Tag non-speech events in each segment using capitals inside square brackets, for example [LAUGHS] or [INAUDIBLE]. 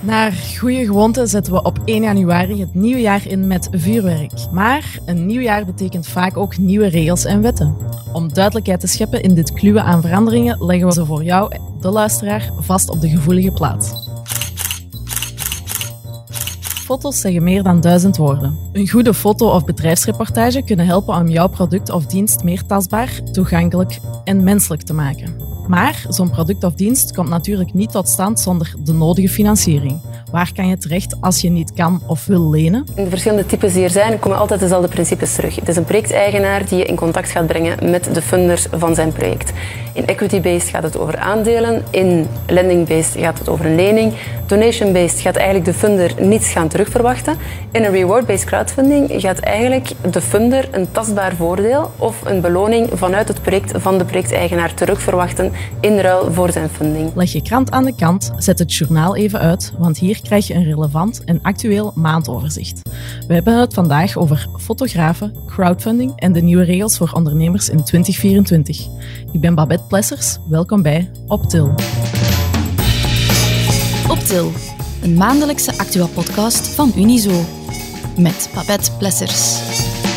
Naar goede gewoonte zetten we op 1 januari het nieuwe jaar in met vuurwerk. Maar een nieuw jaar betekent vaak ook nieuwe regels en wetten. Om duidelijkheid te scheppen in dit kluwen aan veranderingen, leggen we ze voor jou, de luisteraar, vast op de gevoelige plaats. Foto's zeggen meer dan duizend woorden. Een goede foto of bedrijfsreportage kunnen helpen om jouw product of dienst meer tastbaar, toegankelijk en menselijk te maken. Maar zo'n product of dienst komt natuurlijk niet tot stand zonder de nodige financiering. Waar kan je terecht als je niet kan of wil lenen? In de verschillende types die er zijn, komen altijd dezelfde principes terug. Het is een projecteigenaar die je in contact gaat brengen met de funders van zijn project. In equity-based gaat het over aandelen. In lending-based gaat het over een lening. Donation-based gaat eigenlijk de funder niets gaan terugverwachten. In een reward-based crowdfunding gaat eigenlijk de funder een tastbaar voordeel of een beloning vanuit het project van de projecteigenaar terugverwachten in ruil voor zijn funding. Leg je krant aan de kant, zet het journaal even uit, want hier krijg je een relevant en actueel maandoverzicht. We hebben het vandaag over fotografen, crowdfunding en de nieuwe regels voor ondernemers in 2024. Ik ben Babette Plessers, welkom bij Optil. Optil, een maandelijkse actua-podcast van Unizo. Met Babette Plessers.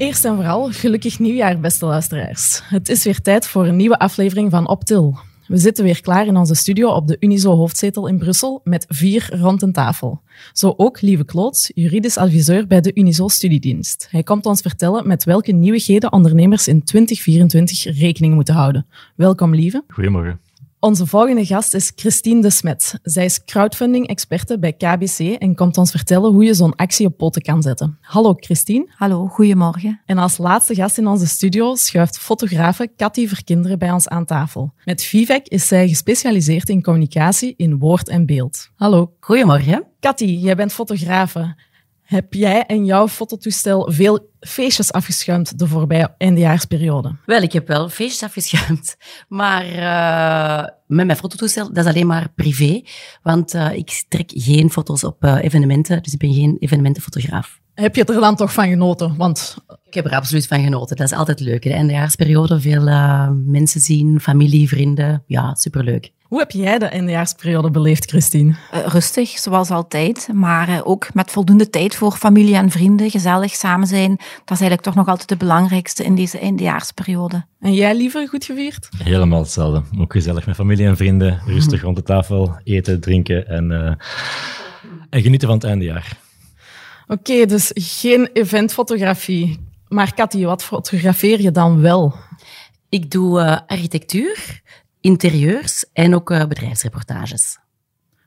Eerst en vooral, gelukkig nieuwjaar, beste luisteraars. Het is weer tijd voor een nieuwe aflevering van Optil. We zitten weer klaar in onze studio op de Unizo hoofdzetel in Brussel met vier rond een tafel. Zo ook Lieve Kloots, juridisch adviseur bij de Unizo Studiedienst. Hij komt ons vertellen met welke nieuwigheden ondernemers in 2024 rekening moeten houden. Welkom, Lieve. Goedemorgen. Onze volgende gast is Christine de Smet. Zij is crowdfunding-experte bij KBC en komt ons vertellen hoe je zo'n actie op poten kan zetten. Hallo Christine. Hallo, goedemorgen. En als laatste gast in onze studio schuift fotografe Cathy Verkinderen bij ons aan tafel. Met Vivek is zij gespecialiseerd in communicatie in woord en beeld. Hallo. Goedemorgen. Cathy, jij bent fotografe. Heb jij en jouw fototoestel veel feestjes afgeschuimd de voorbije eindejaarsperiode? Wel, ik heb wel feestjes afgeschuimd. [LAUGHS] Maar uh, met mijn fototoestel, dat is alleen maar privé. Want uh, ik trek geen foto's op uh, evenementen, dus ik ben geen evenementenfotograaf. Heb je er dan toch van genoten? Want... Ik heb er absoluut van genoten. Dat is altijd leuk. De eindejaarsperiode, veel mensen zien, familie, vrienden. Ja, superleuk. Hoe heb jij de eindejaarsperiode beleefd, Christine? Uh, rustig, zoals altijd. Maar uh, ook met voldoende tijd voor familie en vrienden. Gezellig samen zijn. Dat is eigenlijk toch nog altijd het belangrijkste in deze eindejaarsperiode. En jij liever goed gevierd? Helemaal hetzelfde. Ook gezellig met familie en vrienden. Rustig rond de tafel. Eten, drinken en, uh, en genieten van het eindejaar. Oké, okay, dus geen eventfotografie. Maar Cathy, wat fotografeer je dan wel? Ik doe architectuur interieurs en ook uh, bedrijfsreportages.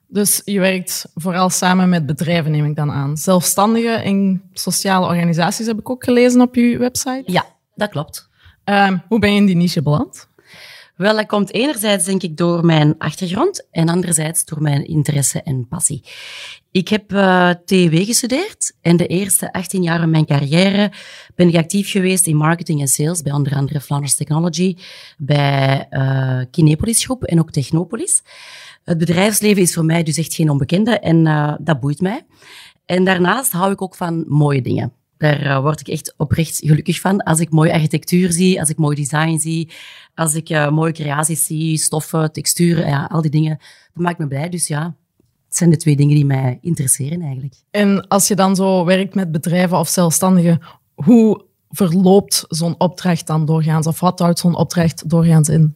Dus je werkt vooral samen met bedrijven, neem ik dan aan. Zelfstandigen en sociale organisaties heb ik ook gelezen op uw website. Ja, dat klopt. Uh, hoe ben je in die niche beland? Wel, dat komt enerzijds denk ik door mijn achtergrond en anderzijds door mijn interesse en passie. Ik heb uh, TW gestudeerd en de eerste 18 jaar van mijn carrière ben ik actief geweest in marketing en sales bij onder andere Flanders Technology, bij uh, Kinepolis Groep en ook Technopolis. Het bedrijfsleven is voor mij dus echt geen onbekende en uh, dat boeit mij. En daarnaast hou ik ook van mooie dingen. Daar word ik echt oprecht gelukkig van. Als ik mooie architectuur zie, als ik mooi design zie, als ik uh, mooie creaties zie, stoffen, texturen, ja, al die dingen, dat maakt me blij. Dus ja, het zijn de twee dingen die mij interesseren eigenlijk. En als je dan zo werkt met bedrijven of zelfstandigen, hoe verloopt zo'n opdracht dan doorgaans? Of wat houdt zo'n opdracht doorgaans in?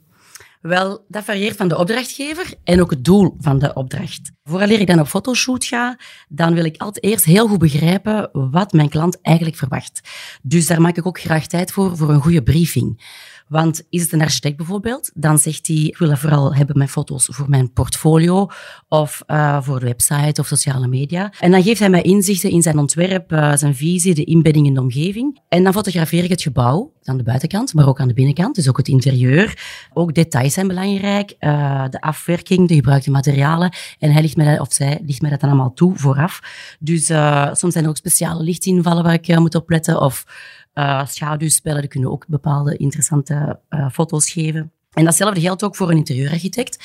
Wel, dat varieert van de opdrachtgever en ook het doel van de opdracht. Vooraleer ik dan op fotoshoot ga, dan wil ik altijd eerst heel goed begrijpen wat mijn klant eigenlijk verwacht. Dus daar maak ik ook graag tijd voor, voor een goede briefing. Want is het een architect bijvoorbeeld, dan zegt hij, ik wil vooral hebben met foto's voor mijn portfolio of uh, voor de website of sociale media. En dan geeft hij mij inzichten in zijn ontwerp, uh, zijn visie, de inbedding in de omgeving. En dan fotografeer ik het gebouw, aan de buitenkant, maar ook aan de binnenkant, dus ook het interieur. Ook details zijn belangrijk, uh, de afwerking, de gebruikte materialen. En hij ligt mij dat, of zij ligt mij dat dan allemaal toe vooraf. Dus soms zijn er ook speciale lichtinvallen waar ik moet opletten of uh, schaduwspellen, die kunnen ook bepaalde interessante uh, foto's geven. En datzelfde geldt ook voor een interieurarchitect,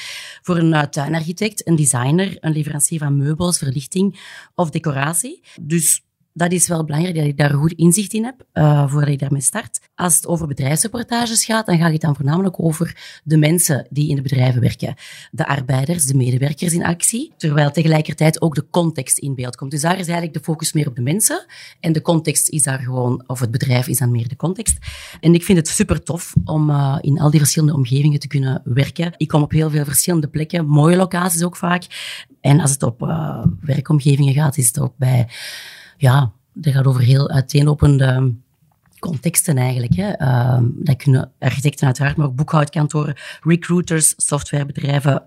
voor een uh, tuinarchitect, een designer, een leverancier van meubels, verlichting of decoratie. Dus dat is wel belangrijk dat ik daar goed inzicht in heb, uh, voordat ik daarmee start. Als het over bedrijfsreportages gaat, dan gaat het dan voornamelijk over de mensen die in de bedrijven werken. De arbeiders, de medewerkers in actie, terwijl tegelijkertijd ook de context in beeld komt. Dus daar is eigenlijk de focus meer op de mensen en de context is daar gewoon, of het bedrijf is dan meer de context. En ik vind het super tof om uh, in al die verschillende omgevingen te kunnen werken. Ik kom op heel veel verschillende plekken, mooie locaties ook vaak. En als het op uh, werkomgevingen gaat, is het ook bij ja, dat gaat over heel uiteenlopende contexten eigenlijk. Hè. Uh, dat kunnen architecten uiteraard, maar ook boekhoudkantoren, recruiters, softwarebedrijven,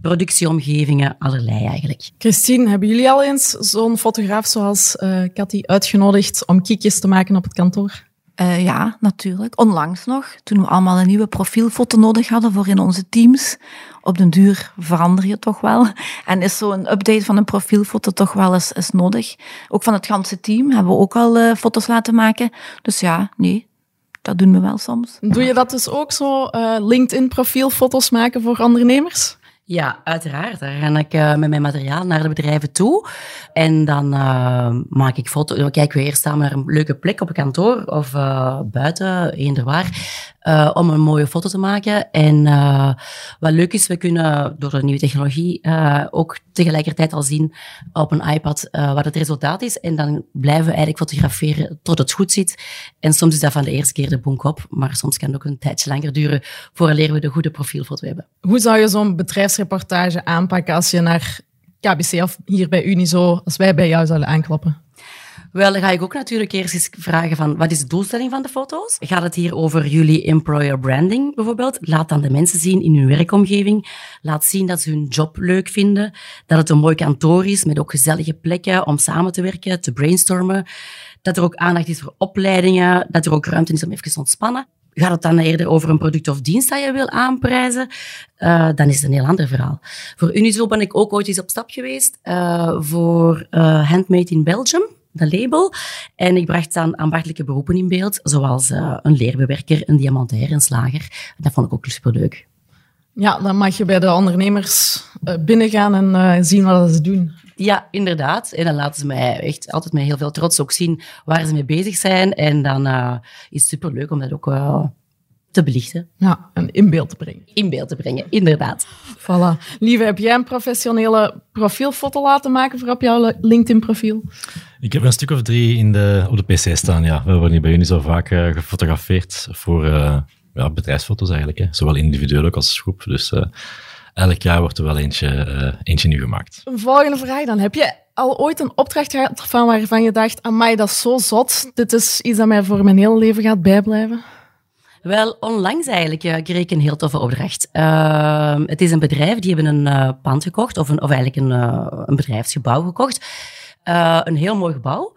productieomgevingen, allerlei eigenlijk. Christine, hebben jullie al eens zo'n fotograaf zoals uh, Cathy uitgenodigd om kiekjes te maken op het kantoor? Uh, ja, natuurlijk. Onlangs nog, toen we allemaal een nieuwe profielfoto nodig hadden voor in onze teams. Op den duur verander je toch wel. En is zo'n update van een profielfoto toch wel eens, nodig. Ook van het ganse team hebben we ook al uh, foto's laten maken. Dus ja, nee, dat doen we wel soms. Doe je dat dus ook zo, uh, LinkedIn profielfoto's maken voor ondernemers? Ja, uiteraard. Daar ga ik uh, met mijn materiaal naar de bedrijven toe. En dan uh, maak ik foto's. Dan kijken we eerst samen naar een leuke plek op een kantoor of uh, buiten, eender waar. Om een mooie foto te maken. En wat leuk is, we kunnen door de nieuwe technologie ook tegelijkertijd al zien op een iPad wat het resultaat is. En dan blijven we eigenlijk fotograferen tot het goed zit. En soms is dat van de eerste keer de bonk op. Maar soms kan het ook een tijdje langer duren voordat we de goede profielfoto hebben. Hoe zou je zo'n bedrijfs reportage aanpakken als je naar KBC of hier bij Unizo, als wij bij jou zouden aankloppen? Wel, dan ga ik ook natuurlijk eerst eens vragen van, wat is de doelstelling van de foto's? Gaat het hier over jullie employer branding bijvoorbeeld? Laat dan de mensen zien in hun werkomgeving. Laat zien dat ze hun job leuk vinden. Dat het een mooi kantoor is met ook gezellige plekken om samen te werken, te brainstormen. Dat er ook aandacht is voor opleidingen. Dat er ook ruimte is om even te ontspannen. Gaat het dan eerder over een product of dienst dat je wil aanprijzen, uh, dan is het een heel ander verhaal. Voor Unizo ben ik ook ooit eens op stap geweest uh, voor uh, Handmade in Belgium, dat label. En ik bracht dan ambachtelijke beroepen in beeld, zoals een leerbewerker, een diamantair, een slager. Dat vond ik ook superleuk. Ja, dan mag je bij de ondernemers binnengaan en zien wat ze doen. Ja, inderdaad. En dan laten ze mij echt altijd met heel veel trots ook zien waar ze mee bezig zijn. En dan uh, is het superleuk om dat ook uh, te belichten. Ja, en in beeld te brengen. In beeld te brengen, inderdaad. Voilà. Lieve, heb jij een professionele profielfoto laten maken voor op jouw LinkedIn-profiel? Ik heb een stuk of drie in de, op de PC staan, ja. We worden hier bij jullie zo vaak uh, gefotografeerd voor ja, bedrijfsfoto's eigenlijk. Hè. Zowel individueel als groep. Dus elk jaar wordt er wel eentje, uh, eentje nieuw gemaakt. Een volgende vraag dan. Heb je al ooit een opdracht gehad van waarvan je dacht, amai, dat is zo zot. Dit is iets dat mij voor mijn hele leven gaat bijblijven? Wel, onlangs eigenlijk kreeg ik een heel toffe opdracht. Uh, het is een bedrijf, die hebben een uh, pand gekocht, of, een, of eigenlijk een, een bedrijfsgebouw gekocht. een heel mooi gebouw.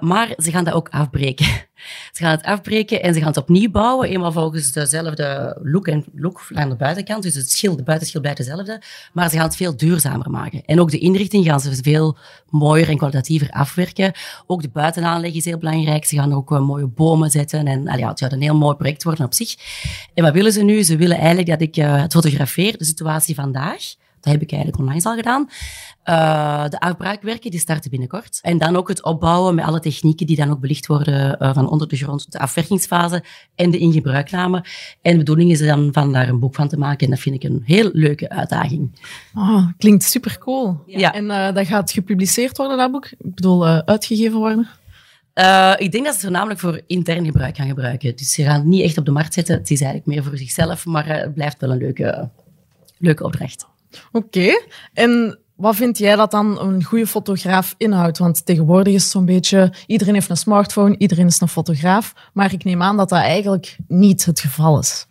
Maar ze gaan dat ook afbreken. [LAUGHS] Ze gaan het afbreken en ze gaan het opnieuw bouwen, eenmaal volgens dezelfde look en look aan de buitenkant. Dus het schil, de buitenschil blijft dezelfde, maar ze gaan het veel duurzamer maken. En ook de inrichting gaan ze veel mooier en kwalitatiever afwerken. Ook de buitenaanleg is heel belangrijk. Ze gaan ook uh, mooie bomen zetten en ja, het gaat een heel mooi project worden op zich. En wat willen ze nu? Ze willen eigenlijk dat ik uh, het fotografeer, de situatie vandaag. Dat heb ik eigenlijk onlangs al gedaan. Uh, de afbraakwerken die starten binnenkort. En dan ook het opbouwen met alle technieken die dan ook belicht worden uh, van onder de grond, de afwerkingsfase en de ingebruikname. En de bedoeling is dan van daar een boek van te maken. En dat vind ik een heel leuke uitdaging. Oh, klinkt super cool. Ja. En uh, dat gaat gepubliceerd worden, dat boek? Ik bedoel, uitgegeven worden? Uh, ik denk dat ze het voornamelijk voor intern gebruik gaan gebruiken. Dus ze gaan het niet echt op de markt zetten. Het is eigenlijk meer voor zichzelf, maar het blijft wel een leuke, leuke opdracht. Oké. En wat vind jij dat dan een goede fotograaf inhoudt? Want tegenwoordig is het zo'n beetje, iedereen heeft een smartphone, iedereen is een fotograaf. Maar ik neem aan dat dat eigenlijk niet het geval is.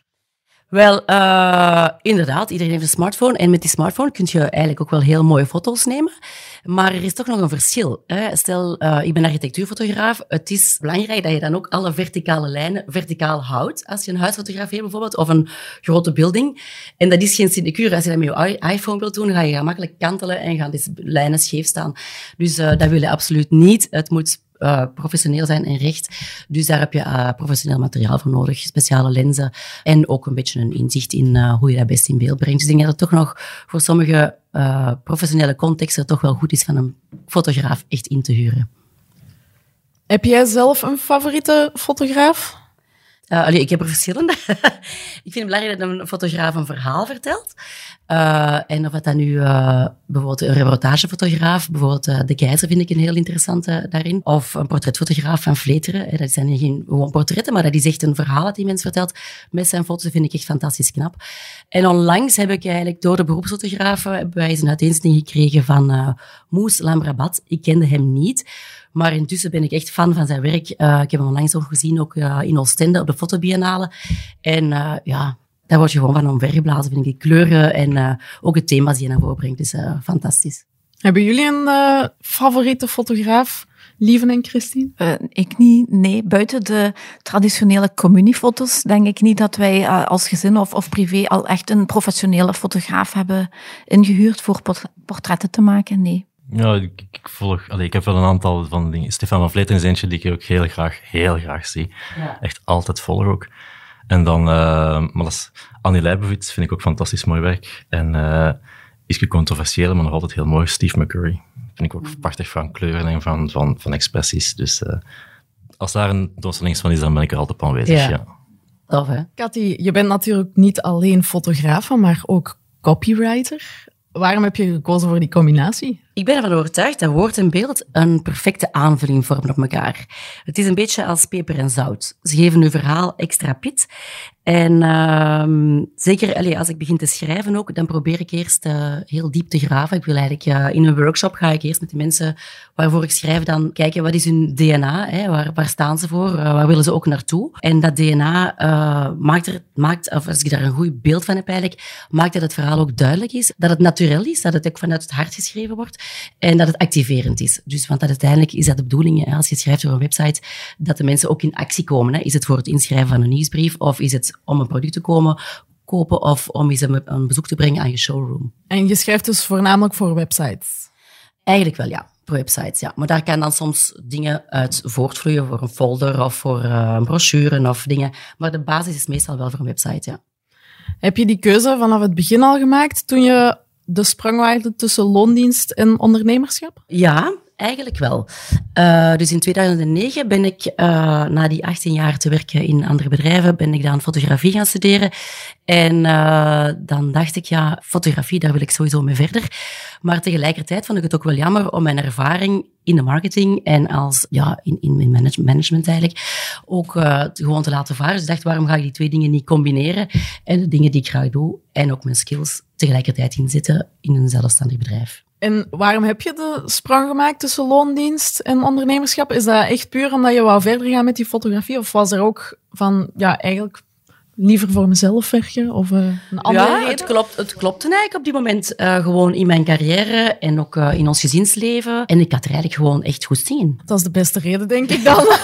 Wel, uh, inderdaad, iedereen heeft een smartphone. En met die smartphone kun je eigenlijk ook wel heel mooie foto's nemen. Maar er is toch nog een verschil. Hè? Stel, uh, ik ben architectuurfotograaf. Het is belangrijk dat je dan ook alle verticale lijnen verticaal houdt. Als je een huis fotografeert bijvoorbeeld, of een grote building. En dat is geen sinecure. Als je dat met je iPhone wilt doen, ga je gemakkelijk kantelen en gaan die lijnen scheef staan. Dus uh, dat wil je absoluut niet. Het moet uh, professioneel zijn en recht. Dus daar heb je uh, professioneel materiaal voor nodig, speciale lenzen en ook een beetje een inzicht in uh, hoe je dat best in beeld brengt. Dus ik denk dat het toch nog voor sommige professionele contexten toch wel goed is van een fotograaf echt in te huren. Heb jij zelf een favoriete fotograaf? Uh, ik heb er verschillende. [LAUGHS] ik vind het belangrijk dat een fotograaf een verhaal vertelt. Uh, en of dan nu uh, bijvoorbeeld een reportagefotograaf, bijvoorbeeld De Keizer vind ik een heel interessante daarin. Of een portretfotograaf van Vleteren. Dat zijn geen gewoon portretten, maar dat is echt een verhaal dat die mens vertelt met zijn foto's. vind ik echt fantastisch knap. En onlangs heb ik eigenlijk door de beroepsfotografen hebben wij eens een uiteenzetting gekregen van Moes Lamrabat. Ik kende hem niet. Maar intussen ben ik echt fan van zijn werk. Uh, ik heb hem onlangs nog gezien, ook uh, in Oostende, op de fotobiennale. En uh, ja, daar word je gewoon van omvergeblazen, vind ik. Die kleuren en ook het thema die je naar voren brengt. Dus fantastisch. Hebben jullie een favoriete fotograaf? Lieven en Christine? Uh, ik niet, nee. Buiten de traditionele communiefoto's denk ik niet dat wij uh, als gezin of, of privé al echt een professionele fotograaf hebben ingehuurd voor portretten te maken, nee. Ja, ik, ik volg, allee, ik heb wel een aantal van dingen. Stefan van Vleet is eentje die ik ook heel graag, heel graag zie. Ja. Echt altijd volg ook. En dan, uh, maar dat is Annie Leibovitz vind ik ook fantastisch mooi werk. En uh, iets controversieel, maar nog altijd heel mooi. Steve McCurry vind ik ook mm. prachtig van kleuren en van, van, van expressies. Dus uh, als daar een doorstelling van is, dan ben ik er altijd op aanwezig. Ja. ja. Tof, hè? Cathy, je bent natuurlijk niet alleen fotograaf, maar ook copywriter. Waarom heb je gekozen voor die combinatie? Ik ben ervan overtuigd dat woord en beeld een perfecte aanvulling vormen op elkaar. Het is een beetje als peper en zout. Ze geven uw verhaal extra pit. En uh, zeker als ik begin te schrijven ook, dan probeer ik eerst uh, heel diep te graven. Ik wil eigenlijk in een workshop ga ik eerst met de mensen waarvoor ik schrijf dan kijken wat is hun DNA, hè, waar, waar staan ze voor, uh, waar willen ze ook naartoe. En dat DNA maakt, er, maakt, of als ik daar een goed beeld van heb eigenlijk, maakt dat het verhaal ook duidelijk is, dat het natuurlijk is, dat het ook vanuit het hart geschreven wordt. En dat het activerend is. Dus, want dat uiteindelijk is dat de bedoeling, hè, als je schrijft voor een website, dat de mensen ook in actie komen. Hè. Is het voor het inschrijven van een nieuwsbrief of is het om een product te komen kopen of om eens een, een bezoek te brengen aan je showroom? En je schrijft dus voornamelijk voor websites? Eigenlijk wel, ja voor websites, ja. Maar daar kan dan soms dingen uit voortvloeien voor een folder of voor uh, een brochure of dingen. Maar de basis is meestal wel voor een website, ja. Heb je die keuze vanaf het begin al gemaakt toen je de sprangwaarde tussen loondienst en ondernemerschap? Ja, eigenlijk wel. Uh, dus in 2009 ben ik, uh, na die 18 jaar te werken in andere bedrijven, ben ik dan fotografie gaan studeren. En uh, dan dacht ik, ja, fotografie, daar wil ik sowieso mee verder. Maar tegelijkertijd vond ik het ook wel jammer om mijn ervaring in de marketing en als, ja, in, in management eigenlijk, ook uh, gewoon te laten varen. Dus ik dacht, waarom ga ik die twee dingen niet combineren? En de dingen die ik graag doe en ook mijn skills tegelijkertijd inzetten in een zelfstandig bedrijf. En waarom heb je de sprong gemaakt tussen loondienst en ondernemerschap? Is dat echt puur omdat je wou verder gaan met die fotografie? Of was er ook van, ja, eigenlijk liever voor mezelf werken? Of uh, een andere ja, reden? Het klopt, het klopt eigenlijk op die moment uh, gewoon in mijn carrière en ook uh, in ons gezinsleven. En ik had er eigenlijk gewoon echt goed zien. Dat is de beste reden, denk ik dan. [LAUGHS]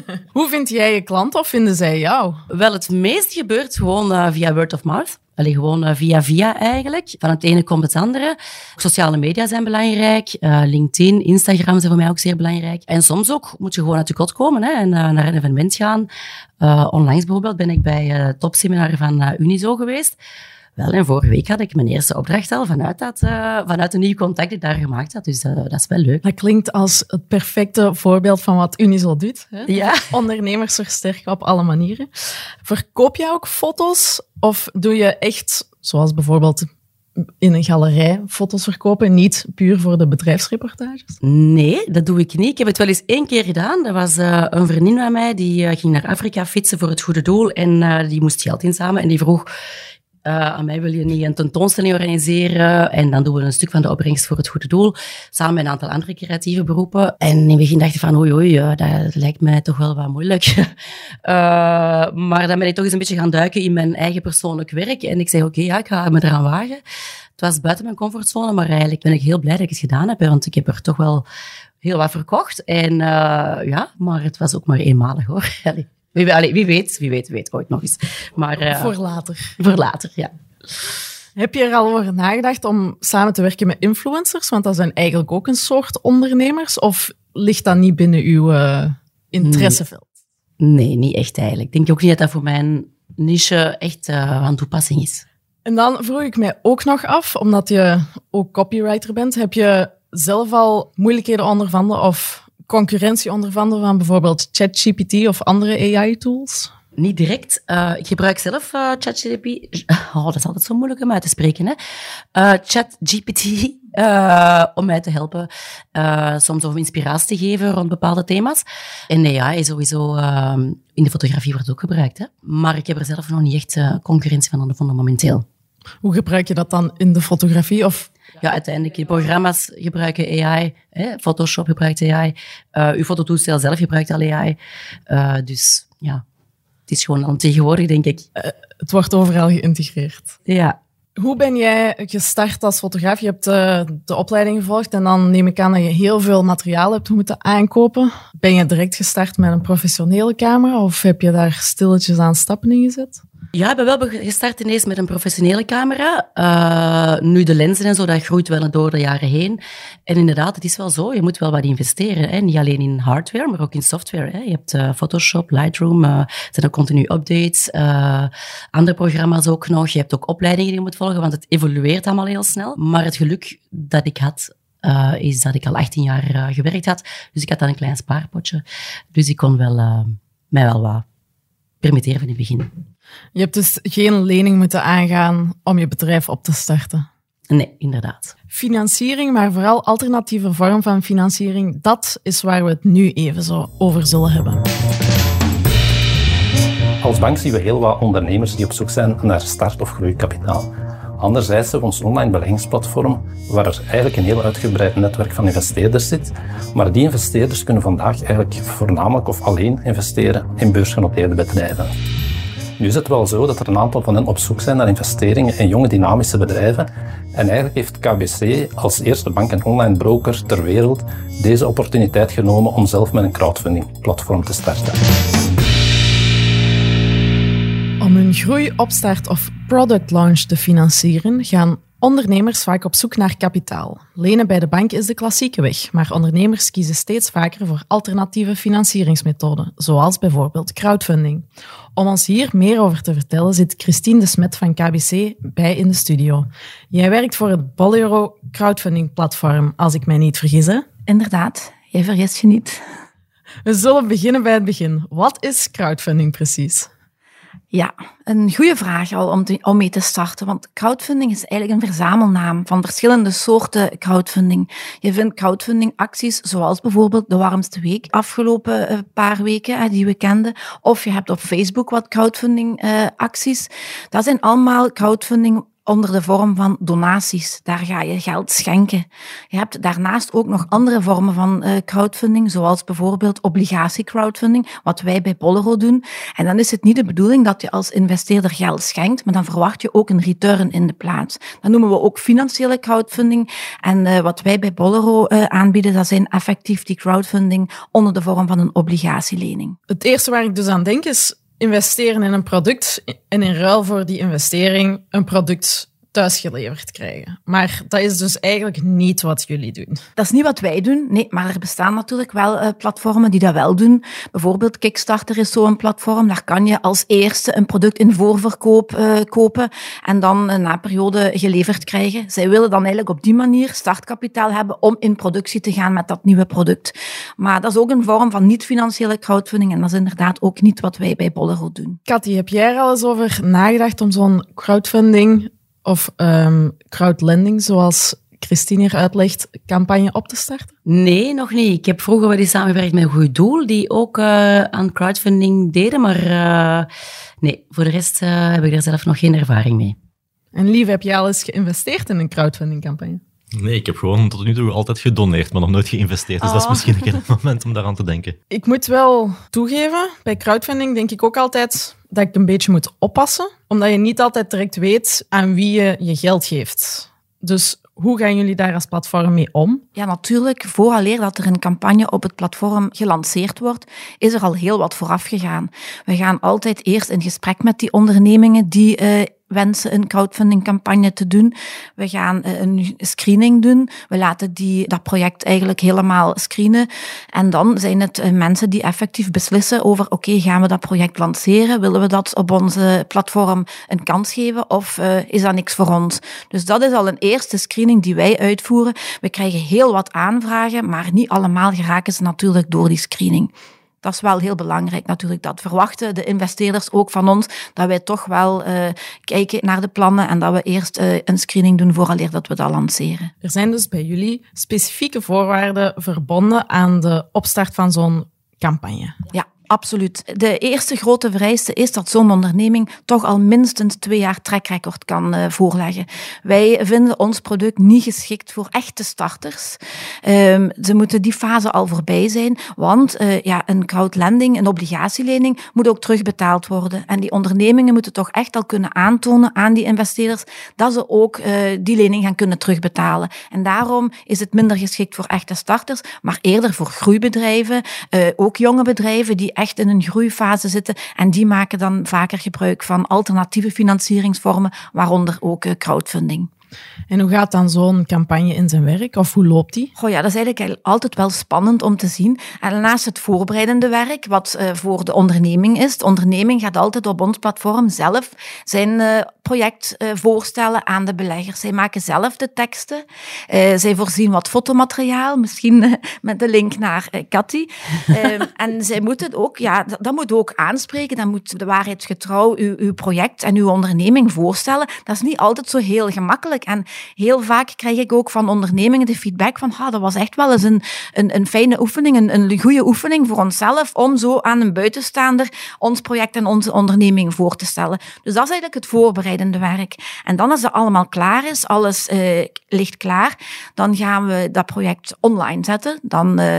[LAUGHS] Hoe vind jij je klant of vinden zij jou? Wel, het meest gebeurt gewoon via word of mouth. Allee, gewoon uh, via via eigenlijk. Van het ene komt het andere. Sociale media zijn belangrijk. Uh, LinkedIn, Instagram zijn voor mij ook zeer belangrijk. En soms ook moet je gewoon uit je kot komen hè, en naar een evenement gaan. onlangs bijvoorbeeld ben ik bij het topseminar van Unizo geweest. Wel, en vorige week had ik mijn eerste opdracht al vanuit, dat, uh, vanuit een nieuw contact dat ik daar gemaakt had. Dus uh, dat is wel leuk. Dat klinkt als het perfecte voorbeeld van wat Unizo doet. Hè? Ja. Ondernemers versterken op alle manieren. Verkoop jij ook foto's of doe je echt, zoals bijvoorbeeld in een galerij foto's verkopen, niet puur voor de bedrijfsreportages? Nee, dat doe ik niet. Ik heb het wel eens één keer gedaan. Dat was uh, een vriendin van mij, die uh, ging naar Afrika fietsen voor het goede doel en uh, die moest geld inzamelen en die vroeg uh, aan mij wil je niet een tentoonstelling organiseren en dan doen we een stuk van de opbrengst voor het goede doel, samen met een aantal andere creatieve beroepen. En in het begin dacht ik van, oei oei, dat lijkt mij toch wel wat moeilijk. uh, [LAUGHS] maar dan ben ik toch eens een beetje gaan duiken in mijn eigen persoonlijk werk en ik zei, oké, ja, ik ga me eraan wagen. Het was buiten mijn comfortzone, maar eigenlijk ben ik heel blij dat ik het gedaan heb, want ik heb er toch wel heel wat verkocht. En ja, maar het was ook maar eenmalig hoor. [LAUGHS] Wie, allee, wie weet, wie weet, weet ooit nog eens. Maar, uh, voor later. Voor later, ja. Heb je er al over nagedacht om samen te werken met influencers? Want dat zijn eigenlijk ook een soort ondernemers. Of ligt dat niet binnen uw uh, interesseveld? Nee, niet echt eigenlijk. Ik denk ook niet dat dat voor mijn niche echt uh, aan toepassing is. En dan vroeg ik mij ook nog af, omdat je ook copywriter bent, heb je zelf al moeilijkheden ondervonden of concurrentie ondervonden van bijvoorbeeld ChatGPT of andere AI-tools? Niet direct. Uh, ik gebruik zelf uh, ChatGPT. [LAUGHS] Oh, dat is altijd zo moeilijk om uit te spreken. Hè? Uh, ChatGPT om mij te helpen, soms om inspiratie te geven rond bepaalde thema's. En AI sowieso ehm, in de fotografie wordt ook gebruikt. Hè? Maar ik heb er zelf nog niet echt concurrentie van ondervonden momenteel. Hoe gebruik je dat dan in de fotografie? Of ja, uiteindelijk, de programma's gebruiken AI. Hè? Photoshop gebruikt AI. Uh, uw fototoestel zelf gebruikt al AI. Uh, dus ja, het is gewoon al tegenwoordig, denk ik. Uh, het wordt overal geïntegreerd. Ja. Hoe ben jij gestart als fotograaf? Je hebt de opleiding gevolgd en dan neem ik aan dat je heel veel materiaal hebt moeten aankopen. Ben je direct gestart met een professionele camera of heb je daar stilletjes aan stappen in gezet? Ja, ik ben wel gestart ineens met een professionele camera. Uh, nu de lenzen en zo, dat groeit wel door de jaren heen. En inderdaad, het is wel zo, je moet wel wat investeren. Hè? Niet alleen in hardware, maar ook in software. Hè? Je hebt uh, Photoshop, Lightroom, uh, er zijn ook continu updates. andere programma's ook nog. Je hebt ook opleidingen die je moet volgen, want het evolueert allemaal heel snel. Maar het geluk dat ik had, is dat ik al 18 jaar gewerkt had. Dus ik had dan een klein spaarpotje. Dus ik kon wel, mij wel wat permitteren in het begin. Je hebt dus geen lening moeten aangaan om je bedrijf op te starten? Nee, inderdaad. Financiering, maar vooral alternatieve vorm van financiering, dat is waar we het nu even zo over zullen hebben. Als bank zien we heel wat ondernemers die op zoek zijn naar start- of groeikapitaal. Anderzijds hebben we ons online beleggingsplatform, waar er eigenlijk een heel uitgebreid netwerk van investeerders zit. Maar die investeerders kunnen vandaag eigenlijk voornamelijk of alleen investeren in beursgenoteerde bedrijven. Nu is het wel zo dat er een aantal van hen op zoek zijn naar investeringen in jonge dynamische bedrijven. En eigenlijk heeft KBC als eerste bank en online broker ter wereld deze opportuniteit genomen om zelf met een crowdfunding platform te starten. Om hun groei, opstart of product launch te financieren, gaan ondernemers vaak op zoek naar kapitaal. Lenen bij de bank is de klassieke weg, maar ondernemers kiezen steeds vaker voor alternatieve financieringsmethoden, zoals bijvoorbeeld crowdfunding. Om ons hier meer over te vertellen zit Christine de Smet van KBC bij in de studio. Jij werkt voor het Bolero crowdfunding platform, als ik mij niet vergis. Hè? Inderdaad, jij vergist je niet. We zullen beginnen bij het begin. Wat is crowdfunding precies? Ja, een goede vraag al om, om mee te starten. Want crowdfunding is eigenlijk een verzamelnaam van verschillende soorten crowdfunding. Je vindt crowdfunding acties zoals bijvoorbeeld de warmste week afgelopen uh, paar weken die we kenden. Of je hebt op Facebook wat crowdfunding uh, acties. Dat zijn allemaal crowdfunding onder de vorm van donaties. Daar ga je geld schenken. Je hebt daarnaast ook nog andere vormen van uh, crowdfunding, zoals bijvoorbeeld obligatiecrowdfunding, wat wij bij Bolero doen. En dan is het niet de bedoeling dat je als investeerder geld schenkt, maar dan verwacht je ook een return in de plaats. Dat noemen we ook financiële crowdfunding. En uh, wat wij bij Bolero uh, aanbieden, dat zijn effectief die crowdfunding onder de vorm van een obligatielening. Het eerste waar ik dus aan denk is investeren in een product en in ruil voor die investering een product thuisgeleverd krijgen. Maar dat is dus eigenlijk niet wat jullie doen. Dat is niet wat wij doen, nee, maar er bestaan natuurlijk wel uh, platformen die dat wel doen. Bijvoorbeeld Kickstarter is zo'n platform, daar kan je als eerste een product in voorverkoop uh, kopen en dan uh, na een periode geleverd krijgen. Zij willen dan eigenlijk op die manier startkapitaal hebben om in productie te gaan met dat nieuwe product. Maar dat is ook een vorm van niet-financiële crowdfunding en dat is inderdaad ook niet wat wij bij Bolero doen. Cathy, heb jij er al eens over nagedacht om zo'n crowdfunding of um, crowdlending, zoals Christine hier uitlegt, campagne op te starten? Nee, nog niet. Ik heb vroeger wel eens samengewerkt met een goed doel, die ook uh, aan crowdfunding deden, maar uh, nee, voor de rest uh, heb ik er zelf nog geen ervaring mee. En Lief, heb jij al eens geïnvesteerd in een crowdfunding campagne? Nee, ik heb gewoon tot nu toe altijd gedoneerd, maar nog nooit geïnvesteerd. Dus dat is oh. misschien een keer [LAUGHS] moment om daaraan te denken. Ik moet wel toegeven, bij crowdfunding denk ik ook altijd dat ik een beetje moet oppassen, omdat je niet altijd direct weet aan wie je je geld geeft. Dus hoe gaan jullie daar als platform mee om? Ja, natuurlijk. Vooraleer dat er een campagne op het platform gelanceerd wordt, is er al heel wat vooraf gegaan. We gaan altijd eerst in gesprek met die ondernemingen die uh, wensen een crowdfundingcampagne te doen. We gaan eh, een screening doen. We laten die, dat project eigenlijk helemaal screenen. En dan zijn het eh, mensen die effectief beslissen over, oké, gaan we dat project lanceren? Willen we dat op onze platform een kans geven of uh, is dat niks voor ons? Dus dat is al een eerste screening die wij uitvoeren. We krijgen heel wat aanvragen, maar niet allemaal geraken ze natuurlijk door die screening dat is wel heel belangrijk natuurlijk. Dat verwachten de investeerders ook van ons, dat wij toch wel uh, kijken naar de plannen en dat we eerst uh, een screening doen vooraleer dat we dat lanceren. Er zijn dus bij jullie specifieke voorwaarden verbonden aan de opstart van zo'n campagne. Ja, Absoluut. De eerste grote vereiste is dat zo'n onderneming toch al minstens twee jaar trackrecord kan uh, voorleggen. Wij vinden ons product niet geschikt voor echte starters. Um, ze moeten die fase al voorbij zijn, want uh, ja, een crowdlending, een obligatielening, moet ook terugbetaald worden. En die ondernemingen moeten toch echt al kunnen aantonen aan die investeerders dat ze ook uh, die lening gaan kunnen terugbetalen. En daarom is het minder geschikt voor echte starters, maar eerder voor groeibedrijven, ook jonge bedrijven die echt in een groeifase zitten. En die maken dan vaker gebruik van alternatieve financieringsvormen, waaronder ook eh, crowdfunding. En hoe gaat dan zo'n campagne in zijn werk? Of hoe loopt die? Goh, ja, dat is eigenlijk altijd wel spannend om te zien. En naast het voorbereidende werk, wat uh, voor de onderneming is, de onderneming gaat altijd op ons platform zelf zijn uh, project uh, voorstellen aan de beleggers. Zij maken zelf de teksten. zij voorzien wat fotomateriaal, misschien met de link naar Cathy. [LAUGHS] Ehm, en zij moeten ook, ja, dat, dat, moet ook aanspreken. Dat moet de waarheidsgetrouw uw, uw project en uw onderneming voorstellen. Dat is niet altijd zo heel gemakkelijk. En heel vaak krijg ik ook van ondernemingen de feedback van, ah, dat was echt wel eens een, een, een fijne oefening, een, een goede oefening voor onszelf, om zo aan een buitenstaander ons project en onze onderneming voor te stellen. Dus dat is eigenlijk het voorbereidende werk. En dan als dat allemaal klaar is, alles uh, ligt klaar, dan gaan we dat project online zetten. Dan uh,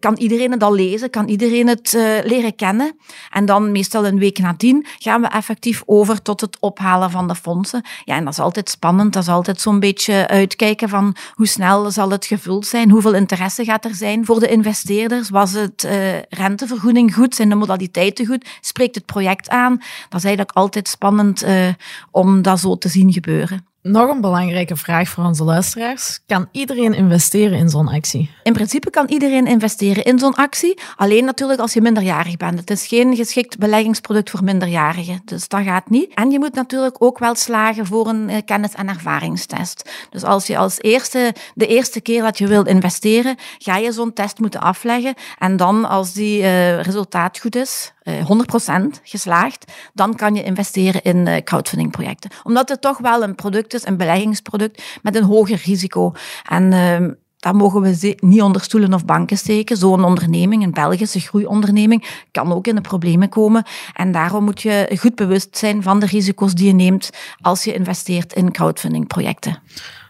kan iedereen het al lezen, kan iedereen het leren kennen. En dan meestal een week nadien gaan we effectief over tot het ophalen van de fondsen. Ja, en dat is altijd spannend. Dat altijd zo'n beetje uitkijken van hoe snel zal het gevuld zijn, hoeveel interesse gaat er zijn voor de investeerders, was het uh, rentevergoeding goed, zijn de modaliteiten goed, spreekt het project aan. Dat is eigenlijk altijd spannend uh, om dat zo te zien gebeuren. Nog een belangrijke vraag voor onze luisteraars. Kan iedereen investeren in zo'n actie? In principe kan iedereen investeren in zo'n actie. Alleen natuurlijk als je minderjarig bent. Het is geen geschikt beleggingsproduct voor minderjarigen. Dus dat gaat niet. En je moet natuurlijk ook wel slagen voor een eh, kennis- en ervaringstest. Dus als je als eerste, de eerste keer dat je wilt investeren, ga je zo'n test moeten afleggen. En dan, als die uh, resultaat goed is, 100% eh, geslaagd, dan kan je investeren in uh, crowdfundingprojecten. Omdat het toch wel een product is, een beleggingsproduct met een hoger risico. En uh, daar mogen we niet onder stoelen of banken steken. Zo'n onderneming, een Belgische groeionderneming, kan ook in de problemen komen. En daarom moet je goed bewust zijn van de risico's die je neemt als je investeert in crowdfundingprojecten.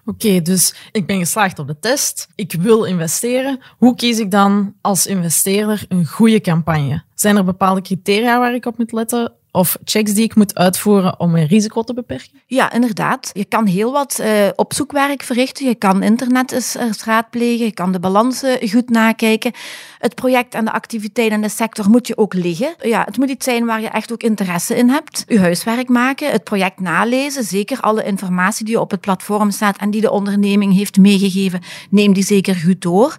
Oké, okay, dus ik ben geslaagd op de test. Ik wil investeren. Hoe kies ik dan als investeerder een goede campagne? Zijn er bepaalde criteria waar ik op moet letten? Of checks die ik moet uitvoeren om mijn risico te beperken? Ja, inderdaad. Je kan heel wat uh, opzoekwerk verrichten. Je kan internet eens, eens raadplegen. Je kan de balansen goed nakijken. Het project en de activiteit in de sector moet je ook liggen. Ja, het moet iets zijn waar je echt ook interesse in hebt. Je huiswerk maken, het project nalezen. Zeker alle informatie die op het platform staat en die de onderneming heeft meegegeven, neem die zeker goed door.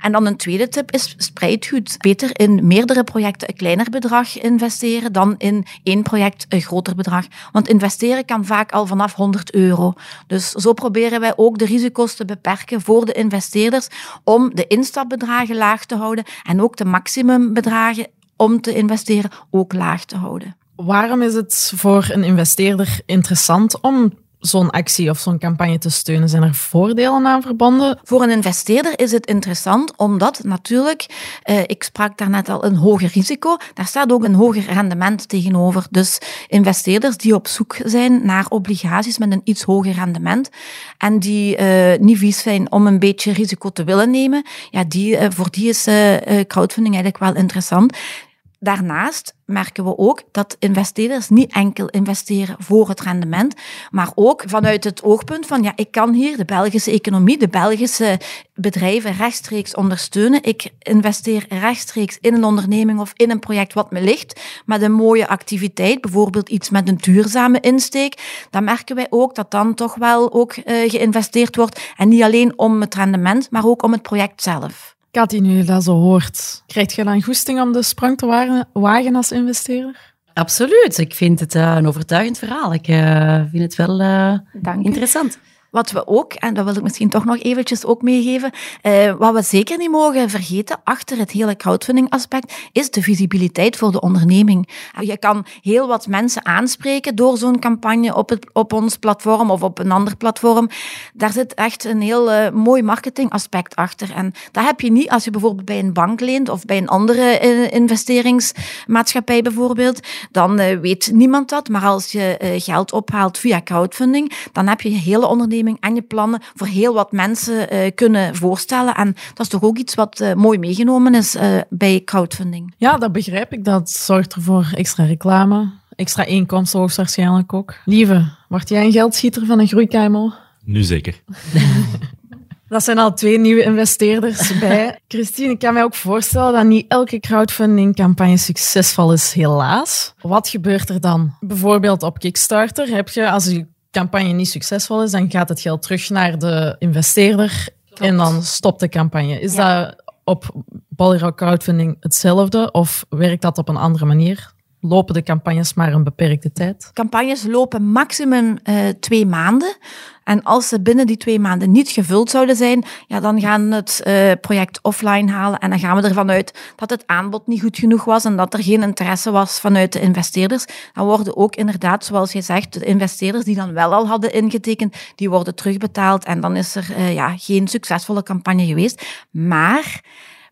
En dan een tweede tip is spreid goed. Beter in meerdere projecten een kleiner bedrag investeren dan in één project een groter bedrag. Want investeren kan vaak al vanaf 100 euro. Dus zo proberen wij ook de risico's te beperken voor de investeerders om de instapbedragen laag te houden en ook de maximumbedragen om te investeren ook laag te houden. Waarom is het voor een investeerder interessant om zo'n actie of zo'n campagne te steunen? Zijn er voordelen aan verbonden? Voor een investeerder is het interessant, omdat natuurlijk, eh, ik sprak daarnet al, een hoger risico, daar staat ook een hoger rendement tegenover. Dus investeerders die op zoek zijn naar obligaties met een iets hoger rendement en die eh, niet vies zijn om een beetje risico te willen nemen, ja, die, eh, voor die is eh, crowdfunding eigenlijk wel interessant. Daarnaast merken we ook dat investeerders niet enkel investeren voor het rendement, maar ook vanuit het oogpunt van ja, ik kan hier de Belgische economie, de Belgische bedrijven rechtstreeks ondersteunen. Ik investeer rechtstreeks in een onderneming of in een project wat me ligt, met een mooie activiteit, bijvoorbeeld iets met een duurzame insteek. Dan merken wij ook dat dan toch wel ook uh, geïnvesteerd wordt en niet alleen om het rendement, maar ook om het project zelf. Katie, nu je dat zo hoort, krijg je dan goesting om de sprong te wagen als investeerder? Absoluut. Ik vind het uh, een overtuigend verhaal. Ik uh, vind het wel uh, interessant. Wat we ook, en dat wil ik misschien toch nog eventjes ook meegeven, eh, wat we zeker niet mogen vergeten achter het hele crowdfunding aspect, is de visibiliteit voor de onderneming. Je kan heel wat mensen aanspreken door zo'n campagne op, het, op ons platform of op een ander platform. Daar zit echt een heel uh, mooi marketingaspect achter. En dat heb je niet als je bijvoorbeeld bij een bank leent of bij een andere uh, investeringsmaatschappij bijvoorbeeld. Dan uh, weet niemand dat. Maar als je geld ophaalt via crowdfunding, dan heb je je hele onderneming en je plannen voor heel wat mensen uh, kunnen voorstellen. En dat is toch ook iets wat uh, mooi meegenomen is uh, bij crowdfunding. Ja, dat begrijp ik. Dat zorgt ervoor extra reclame, extra inkomsten hoogstwaarschijnlijk ook. Lieve, word jij een geldschieter van een groeikemel? Nu zeker. [LAUGHS] Dat zijn al twee nieuwe investeerders bij. Christine, ik kan mij ook voorstellen dat niet elke crowdfunding-campagne succesvol is, helaas. Wat gebeurt er dan? Bijvoorbeeld op Kickstarter heb je, als je campagne niet succesvol is, dan gaat het geld terug naar de investeerder en dan stopt de campagne. Is dat op Ballyrock crowdfunding hetzelfde of werkt dat op een andere manier? Lopen de campagnes maar een beperkte tijd? Campagnes lopen maximum uh, twee maanden. En als ze binnen die twee maanden niet gevuld zouden zijn, ja, dan gaan we het uh, project offline halen. En dan gaan we ervan uit dat het aanbod niet goed genoeg was en dat er geen interesse was vanuit de investeerders. Dan worden ook inderdaad, zoals je zegt, de investeerders die dan wel al hadden ingetekend, die worden terugbetaald. En dan is er uh, ja, geen succesvolle campagne geweest. Maar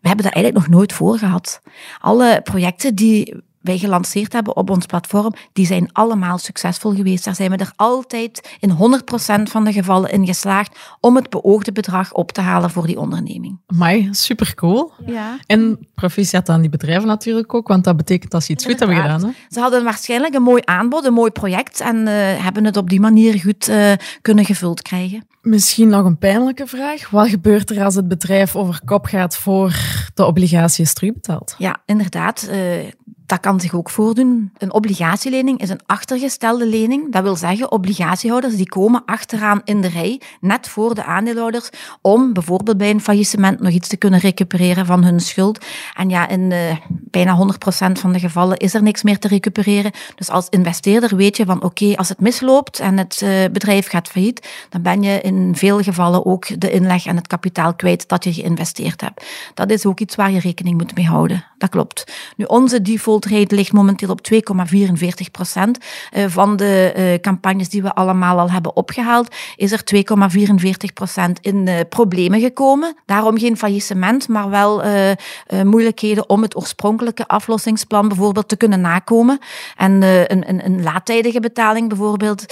we hebben dat eigenlijk nog nooit voor gehad. Alle projecten die wij gelanceerd hebben op ons platform, die zijn allemaal succesvol geweest. Daar zijn we er altijd in 100% van de gevallen in geslaagd om het beoogde bedrag op te halen voor die onderneming. Amai, super cool. Ja. En proficiat aan die bedrijven natuurlijk ook, want dat betekent dat ze iets goed hebben gedaan. Hè? Ze hadden waarschijnlijk een mooi aanbod, een mooi project en uh, hebben het op die manier goed uh, kunnen gevuld krijgen. Misschien nog een pijnlijke vraag. Wat gebeurt er als het bedrijf over kop gaat voor de obligatie is terugbetaald? Ja, inderdaad. Uh, dat kan zich ook voordoen. Een obligatielening is een achtergestelde lening. Dat wil zeggen, obligatiehouders die komen achteraan in de rij, net voor de aandeelhouders, om bijvoorbeeld bij een faillissement nog iets te kunnen recupereren van hun schuld. En ja, in uh, bijna 100% van de gevallen is er niks meer te recupereren. Dus als investeerder weet je van oké, als het misloopt en het uh, bedrijf gaat failliet, dan ben je in veel gevallen ook de inleg en het kapitaal kwijt dat je geïnvesteerd hebt. Dat is ook iets waar je rekening moet mee houden. Dat klopt. Nu, onze default default ligt momenteel op 2,44 procent. Uh, van de uh, campagnes die we allemaal al hebben opgehaald, is er 2,44 procent in uh, problemen gekomen. Daarom geen faillissement, maar wel moeilijkheden om het oorspronkelijke aflossingsplan bijvoorbeeld te kunnen nakomen. En een, een, een laattijdige betaling bijvoorbeeld.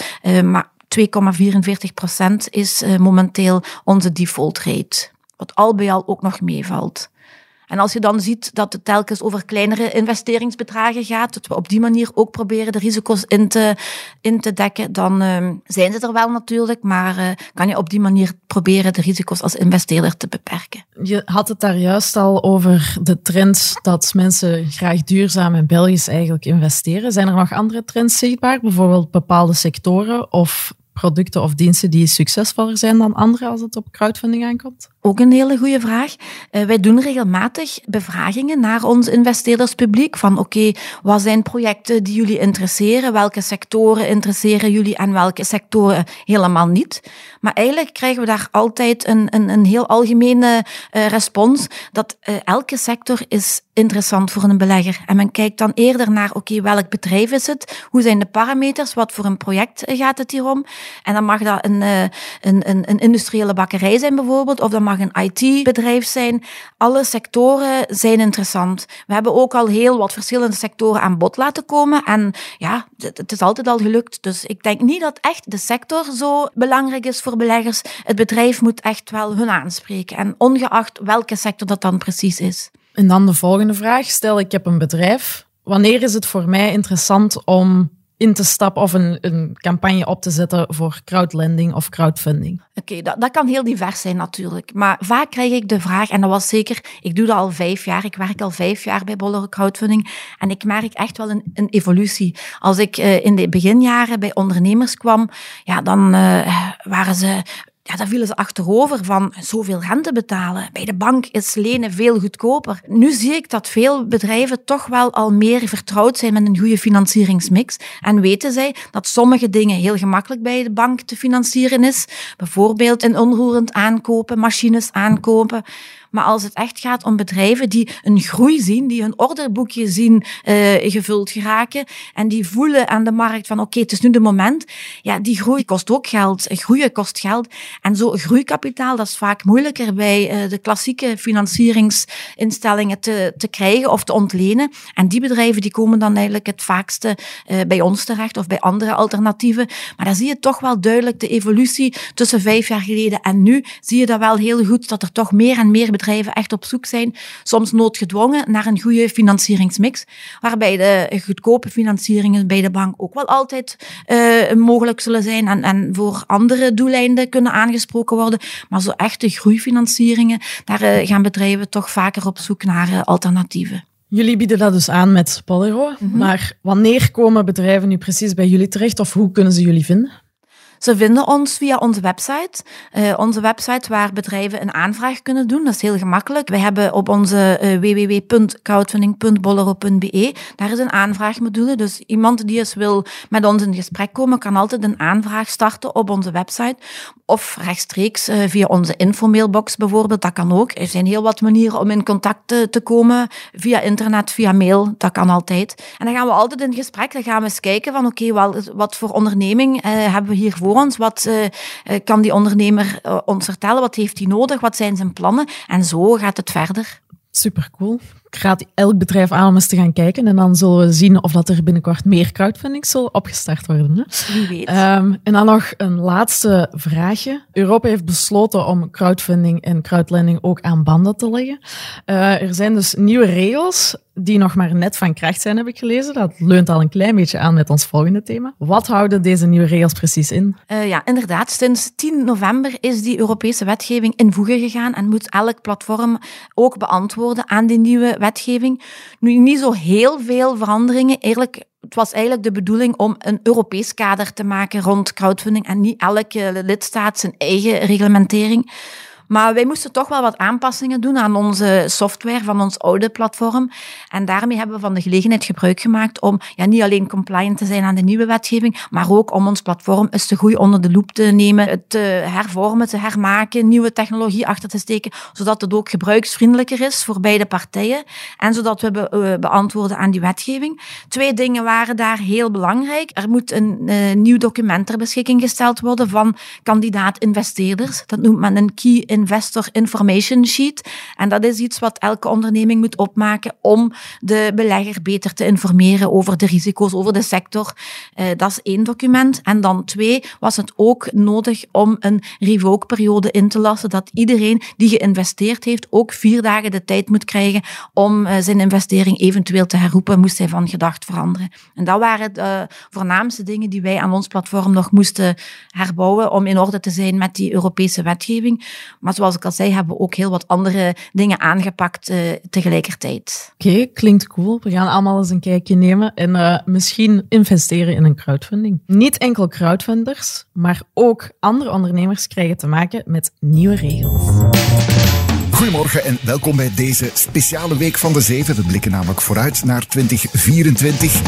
maar 2,44 procent is momenteel onze default rate. Wat al bij al ook nog meevalt. En als je dan ziet dat het telkens over kleinere investeringsbedragen gaat, dat we op die manier ook proberen de risico's in te, in te dekken, dan uh, zijn ze er wel natuurlijk, maar uh, kan je op die manier proberen de risico's als investeerder te beperken. Je had het daar juist al over de trend dat mensen graag duurzaam en Belgisch eigenlijk investeren. Zijn er nog andere trends zichtbaar, bijvoorbeeld bepaalde sectoren of producten of diensten die succesvoller zijn dan andere als het op crowdfunding aankomt? Ook een hele goede vraag. Uh, wij doen regelmatig bevragingen naar ons investeerderspubliek van oké, wat zijn projecten die jullie interesseren? Welke sectoren interesseren jullie en welke sectoren helemaal niet? Maar eigenlijk krijgen we daar altijd een, een, een heel algemene uh, respons dat uh, elke sector is interessant voor een belegger. En men kijkt dan eerder naar, oké, welk bedrijf is het? Hoe zijn de parameters? Wat voor een project gaat het hier om? En dan mag dat een, een, een, een industriële bakkerij zijn bijvoorbeeld, of dat mag een IT-bedrijf zijn. Alle sectoren zijn interessant. We hebben ook al heel wat verschillende sectoren aan bod laten komen. En ja, het is altijd al gelukt. Dus ik denk niet dat echt de sector zo belangrijk is voor beleggers. Het bedrijf moet echt wel hun aanspreken. En ongeacht welke sector dat dan precies is. En dan de volgende vraag. Stel, ik heb een bedrijf. Wanneer is het voor mij interessant om in te stappen of een, een campagne op te zetten voor crowdlending of crowdfunding? Oké, dat, dat kan heel divers zijn natuurlijk. Maar vaak krijg ik de vraag, en dat was zeker, ik doe dat al vijf jaar, ik werk al vijf jaar bij Bollero Crowdfunding, en ik merk echt wel een, een evolutie. Als ik uh, in de beginjaren bij ondernemers kwam, ja, dan uh, waren ze ja, daar vielen ze achterover van zoveel rente betalen. Bij de bank is lenen veel goedkoper. Nu zie ik dat veel bedrijven toch wel al meer vertrouwd zijn met een goede financieringsmix. En weten zij dat sommige dingen heel gemakkelijk bij de bank te financieren is. Bijvoorbeeld een onroerend aankopen, machines aankopen. Maar als het echt gaat om bedrijven die een groei zien, die hun orderboekje zien uh, gevuld geraken en die voelen aan de markt van oké, het is nu de moment. Ja, die groei kost ook geld. Groeien kost geld. En zo groeikapitaal, dat is vaak moeilijker bij uh, de klassieke financieringsinstellingen te, te krijgen of te ontlenen. En die bedrijven die komen dan eigenlijk het vaakste bij ons terecht of bij andere alternatieven. Maar dan zie je toch wel duidelijk de evolutie tussen vijf jaar geleden en nu. Zie je dat wel heel goed, dat er toch meer en meer bedrijven echt op zoek zijn, soms noodgedwongen, naar een goede financieringsmix. Waarbij de goedkope financieringen bij de bank ook wel altijd uh, mogelijk zullen zijn en, en voor andere doeleinden kunnen aangesproken worden. Maar zo echte groeifinancieringen, daar uh, gaan bedrijven toch vaker op zoek naar uh, alternatieven. Jullie bieden dat dus aan met Polero, mm -hmm. maar wanneer komen bedrijven nu precies bij jullie terecht of hoe kunnen ze jullie vinden? Ze vinden ons via onze website. Uh, onze website waar bedrijven een aanvraag kunnen doen. Dat is heel gemakkelijk. Wij hebben op onze uh, www.crowdfunding.bolero.be daar is een aanvraagmodule. Dus iemand die eens wil met ons in gesprek komen, kan altijd een aanvraag starten op onze website. Of rechtstreeks uh, via onze infomailbox bijvoorbeeld. Dat kan ook. Er zijn heel wat manieren om in contact te, komen. Via internet, via mail. Dat kan altijd. En dan gaan we altijd in gesprek. Dan gaan we eens kijken van oké, wat voor onderneming hebben we hiervoor Wat uh, kan die ondernemer uh, ons vertellen? Wat heeft hij nodig? Wat zijn zijn plannen? En zo gaat het verder. Super cool. Raad elk bedrijf aan om eens te gaan kijken. En dan zullen we zien of dat er binnenkort meer crowdfunding zal opgestart worden. Hè? Wie weet. Um, en dan nog een laatste vraagje. Europa heeft besloten om crowdfunding en crowdlending ook aan banden te leggen. Uh, er zijn dus nieuwe regels die nog maar net van kracht zijn, heb ik gelezen. Dat leunt al een klein beetje aan met ons volgende thema. Wat houden deze nieuwe regels precies in? Uh, ja, inderdaad. Sinds 10 november is die Europese wetgeving in voegen gegaan en moet elk platform ook beantwoorden aan die nieuwe wetgeving. Nu, niet zo heel veel veranderingen. Eerlijk, het was eigenlijk de bedoeling om een Europees kader te maken rond crowdfunding en niet elke lidstaat zijn eigen reglementering. Maar wij moesten toch wel wat aanpassingen doen aan onze software van ons oude platform. En daarmee hebben we van de gelegenheid gebruik gemaakt om ja, niet alleen compliant te zijn aan de nieuwe wetgeving, maar ook om ons platform eens te goed onder de loep te nemen, te hervormen, te hermaken, nieuwe technologie achter te steken, zodat het ook gebruiksvriendelijker is voor beide partijen en zodat we be uh, beantwoorden aan die wetgeving. Twee dingen waren daar heel belangrijk. Er moet een uh, nieuw document ter beschikking gesteld worden van kandidaat-investeerders. Dat noemt men een Key Investor Information Sheet. En dat is iets wat elke onderneming moet opmaken om de belegger beter te informeren over de risico's, over de sector. Uh, dat is één document. En dan twee, was het ook nodig om een revoke-periode in te lassen, dat iedereen die geïnvesteerd heeft ook vier dagen de tijd moet krijgen om uh, zijn investering eventueel te herroepen, moest hij van gedacht veranderen. En dat waren de voornaamste dingen die wij aan ons platform nog moesten herbouwen om in orde te zijn met die Europese wetgeving. Maar zoals ik al zei, hebben we ook heel wat andere dingen aangepakt uh, tegelijkertijd. Oké, okay, klinkt cool. We gaan allemaal eens een kijkje nemen en uh, misschien investeren in een crowdfunding. Niet enkel crowdfunders, maar ook andere ondernemers krijgen te maken met nieuwe regels. Goedemorgen en welkom bij deze speciale week van de Zeven. We blikken namelijk vooruit naar 2024.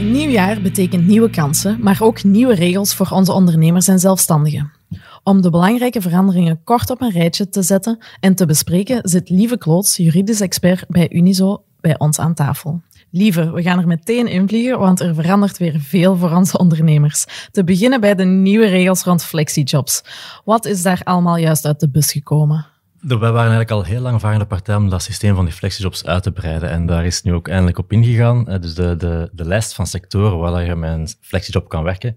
Een nieuw jaar betekent nieuwe kansen, maar ook nieuwe regels voor onze ondernemers en zelfstandigen. Om de belangrijke veranderingen kort op een rijtje te zetten en te bespreken, zit Lieve Kloots, juridisch expert bij Unizo, bij ons aan tafel. Lieve, we gaan er meteen in vliegen, want er verandert weer veel voor onze ondernemers. Te beginnen bij de nieuwe regels rond flexijobs. Wat is daar allemaal juist uit de bus gekomen? Wij waren eigenlijk al heel lang varende partij om dat systeem van die flexijobs uit te breiden. En daar is nu ook eindelijk op ingegaan. Dus de, de, de lijst van sectoren waar je met een flexiejob kan werken,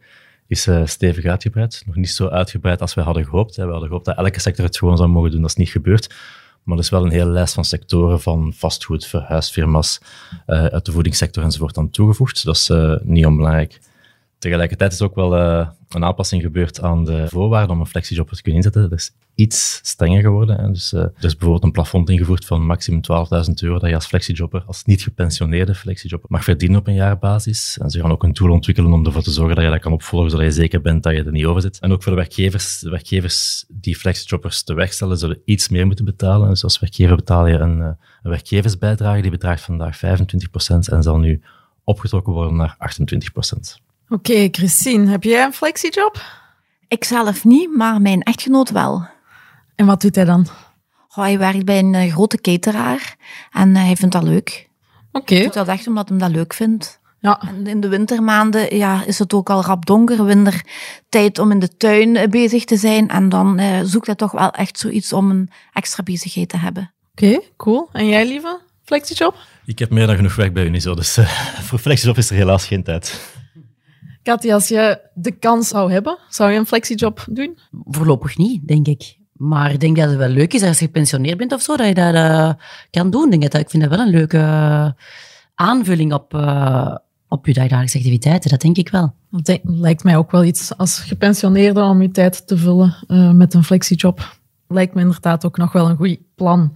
is uh, stevig uitgebreid. Nog niet zo uitgebreid als we hadden gehoopt. We hadden gehoopt dat elke sector het gewoon zou mogen doen. Dat is niet gebeurd. Maar er is wel een hele lijst van sectoren, van vastgoed, verhuisfirma's, uh, uit de voedingssector enzovoort aan toegevoegd. Dat is uh, niet onbelangrijk. Tegelijkertijd is ook wel uh, een aanpassing gebeurd aan de voorwaarden om een flexiejob te kunnen inzetten. Dat is iets strenger geworden. Hè. Dus er is bijvoorbeeld een plafond ingevoerd van maximum 12.000 euro dat je als flexijobber, als niet gepensioneerde flexijobber, mag verdienen op een jaarbasis. En ze gaan ook een tool ontwikkelen om ervoor te zorgen dat je dat kan opvolgen, zodat je zeker bent dat je er niet over zit. En ook voor de werkgevers, de werkgevers die flexijobbers te wegstellen, zullen iets meer moeten betalen. Dus als werkgever betaal je een, uh, een werkgeversbijdrage, die bedraagt vandaag 25% en zal nu opgetrokken worden naar 28%. Oké, okay, Christine, heb jij een flexiejob? Ik zelf niet, maar mijn echtgenoot wel. En wat doet hij dan? Oh, hij werkt bij een grote cateraar en hij vindt dat leuk. Oké. Okay. Hij doet dat echt omdat hij dat leuk vindt. Ja. En in de wintermaanden ja, is het ook al rap donker, winter tijd om in de tuin bezig te zijn. En dan eh, zoekt hij toch wel echt zoiets om een extra bezigheid te hebben. Oké, okay, cool. En jij, lieve? Flexiejob? Ik heb meer dan genoeg werk bij Unizo, dus uh, voor flexiejob is er helaas geen tijd. Katja, als je de kans zou hebben, zou je een flexiejob doen? Voorlopig niet, denk ik. Maar ik denk dat het wel leuk is als je gepensioneerd bent of zo, dat je dat uh, kan doen. Denk dat, ik vind dat wel een leuke uh, aanvulling op, uh, op je dagelijkse activiteiten. Dat denk ik wel. Dat lijkt mij ook wel iets als gepensioneerde om je tijd te vullen met een flexiejob lijkt me inderdaad ook nog wel een goed plan.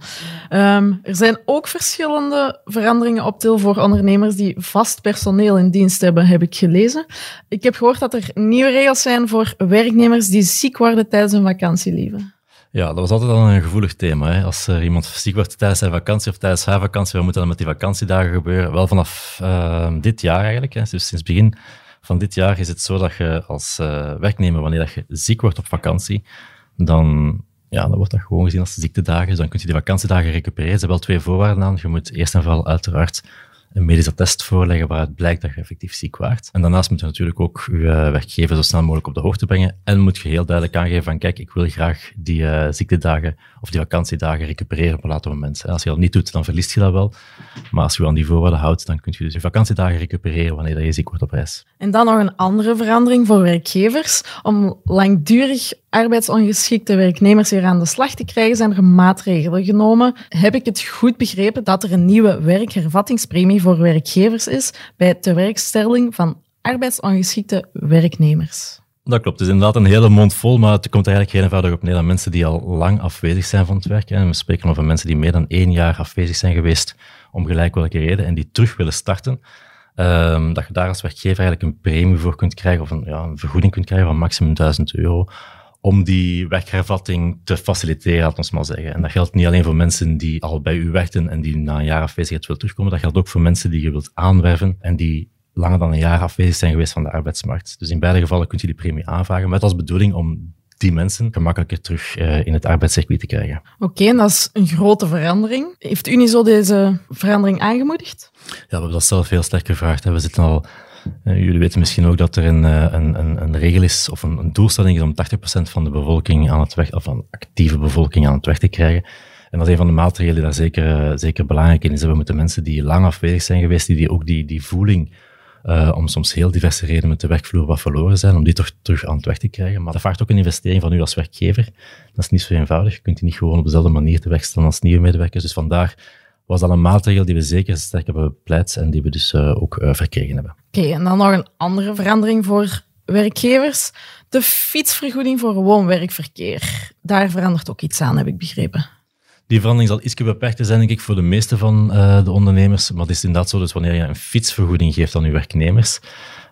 Um, er zijn ook verschillende veranderingen op til voor ondernemers die vast personeel in dienst hebben, heb ik gelezen. Ik heb gehoord dat er nieuwe regels zijn voor werknemers die ziek worden tijdens hun vakantieleven. Ja, dat was altijd al een gevoelig thema. Hè. Als er iemand ziek wordt tijdens zijn vakantie of tijdens haar vakantie, wat moet dan met die vakantiedagen gebeuren? Wel vanaf uh, dit jaar eigenlijk, hè. dus sinds begin van dit jaar is het zo dat je als uh, werknemer, wanneer dat je ziek wordt op vakantie, dan ja, dan wordt dat gewoon gezien als ziektedagen. Dus dan kun je die vakantiedagen recupereren. Er zijn wel twee voorwaarden aan. Je moet eerst en vooral uiteraard een medische test voorleggen waaruit blijkt dat je effectief ziek waart. En daarnaast moet je natuurlijk ook je werkgever zo snel mogelijk op de hoogte brengen. En moet je heel duidelijk aangeven van, kijk, ik wil graag die uh, ziektedagen of die vakantiedagen recupereren op een later moment. En als je dat niet doet, dan verliest je dat wel. Maar als je aan die voorwaarden houdt, dan kun je dus je vakantiedagen recupereren wanneer je ziek wordt op reis. En dan nog een andere verandering voor werkgevers. Om langdurig arbeidsongeschikte werknemers weer aan de slag te krijgen, zijn er maatregelen genomen. Heb ik het goed begrepen dat er een nieuwe werkhervattingspremie voor werkgevers is bij tewerkstelling van arbeidsongeschikte werknemers? Dat klopt. Het is inderdaad een hele mond vol, maar het komt eigenlijk heel eenvoudig op neer dat mensen die al lang afwezig zijn van het werk, en we spreken over mensen die meer dan één jaar afwezig zijn geweest om gelijk welke reden en die terug willen starten, um, dat je daar als werkgever eigenlijk een premie voor kunt krijgen of een, ja, een vergoeding kunt krijgen van maximum 1000 euro om die werkhervatting te faciliteren, laten we maar zeggen. En dat geldt niet alleen voor mensen die al bij u werkten en die na een jaar afwezigheid willen terugkomen, dat geldt ook voor mensen die je wilt aanwerven en die langer dan een jaar afwezig zijn geweest van de arbeidsmarkt. Dus in beide gevallen kunt je die premie aanvragen met als bedoeling om die mensen gemakkelijker terug uh, in het arbeidscircuit te krijgen. Oké, okay, en dat is een grote verandering. Heeft Unizo deze verandering aangemoedigd? Ja, we hebben dat zelf heel sterk gevraagd. We zitten al jullie weten misschien ook dat er een, een, een, een regel is, of een, doelstelling is om 80% van de bevolking aan het weg, of van actieve bevolking aan het weg te krijgen. En dat is een van de maatregelen die daar zeker, zeker belangrijk in is. We moeten mensen die lang afwezig zijn geweest, die, die ook die, die voeling om soms heel diverse redenen met de werkvloer wat verloren zijn, om die toch terug aan het weg te krijgen. Maar dat vraagt ook een investering van u als werkgever. Dat is niet zo eenvoudig. Je kunt die niet gewoon op dezelfde manier te wegstellen als nieuwe medewerkers. Dus vandaar was dat een maatregel die we zeker sterk hebben bepleit en die we dus uh, ook uh, verkregen hebben. Oké, okay, en dan nog een andere verandering voor werkgevers. De fietsvergoeding voor woon-werkverkeer. Daar verandert ook iets aan, heb ik begrepen. Die verandering zal iets beperkter zijn, denk ik, voor de meeste van uh, de ondernemers. Maar het is inderdaad zo, dus wanneer je een fietsvergoeding geeft aan je werknemers,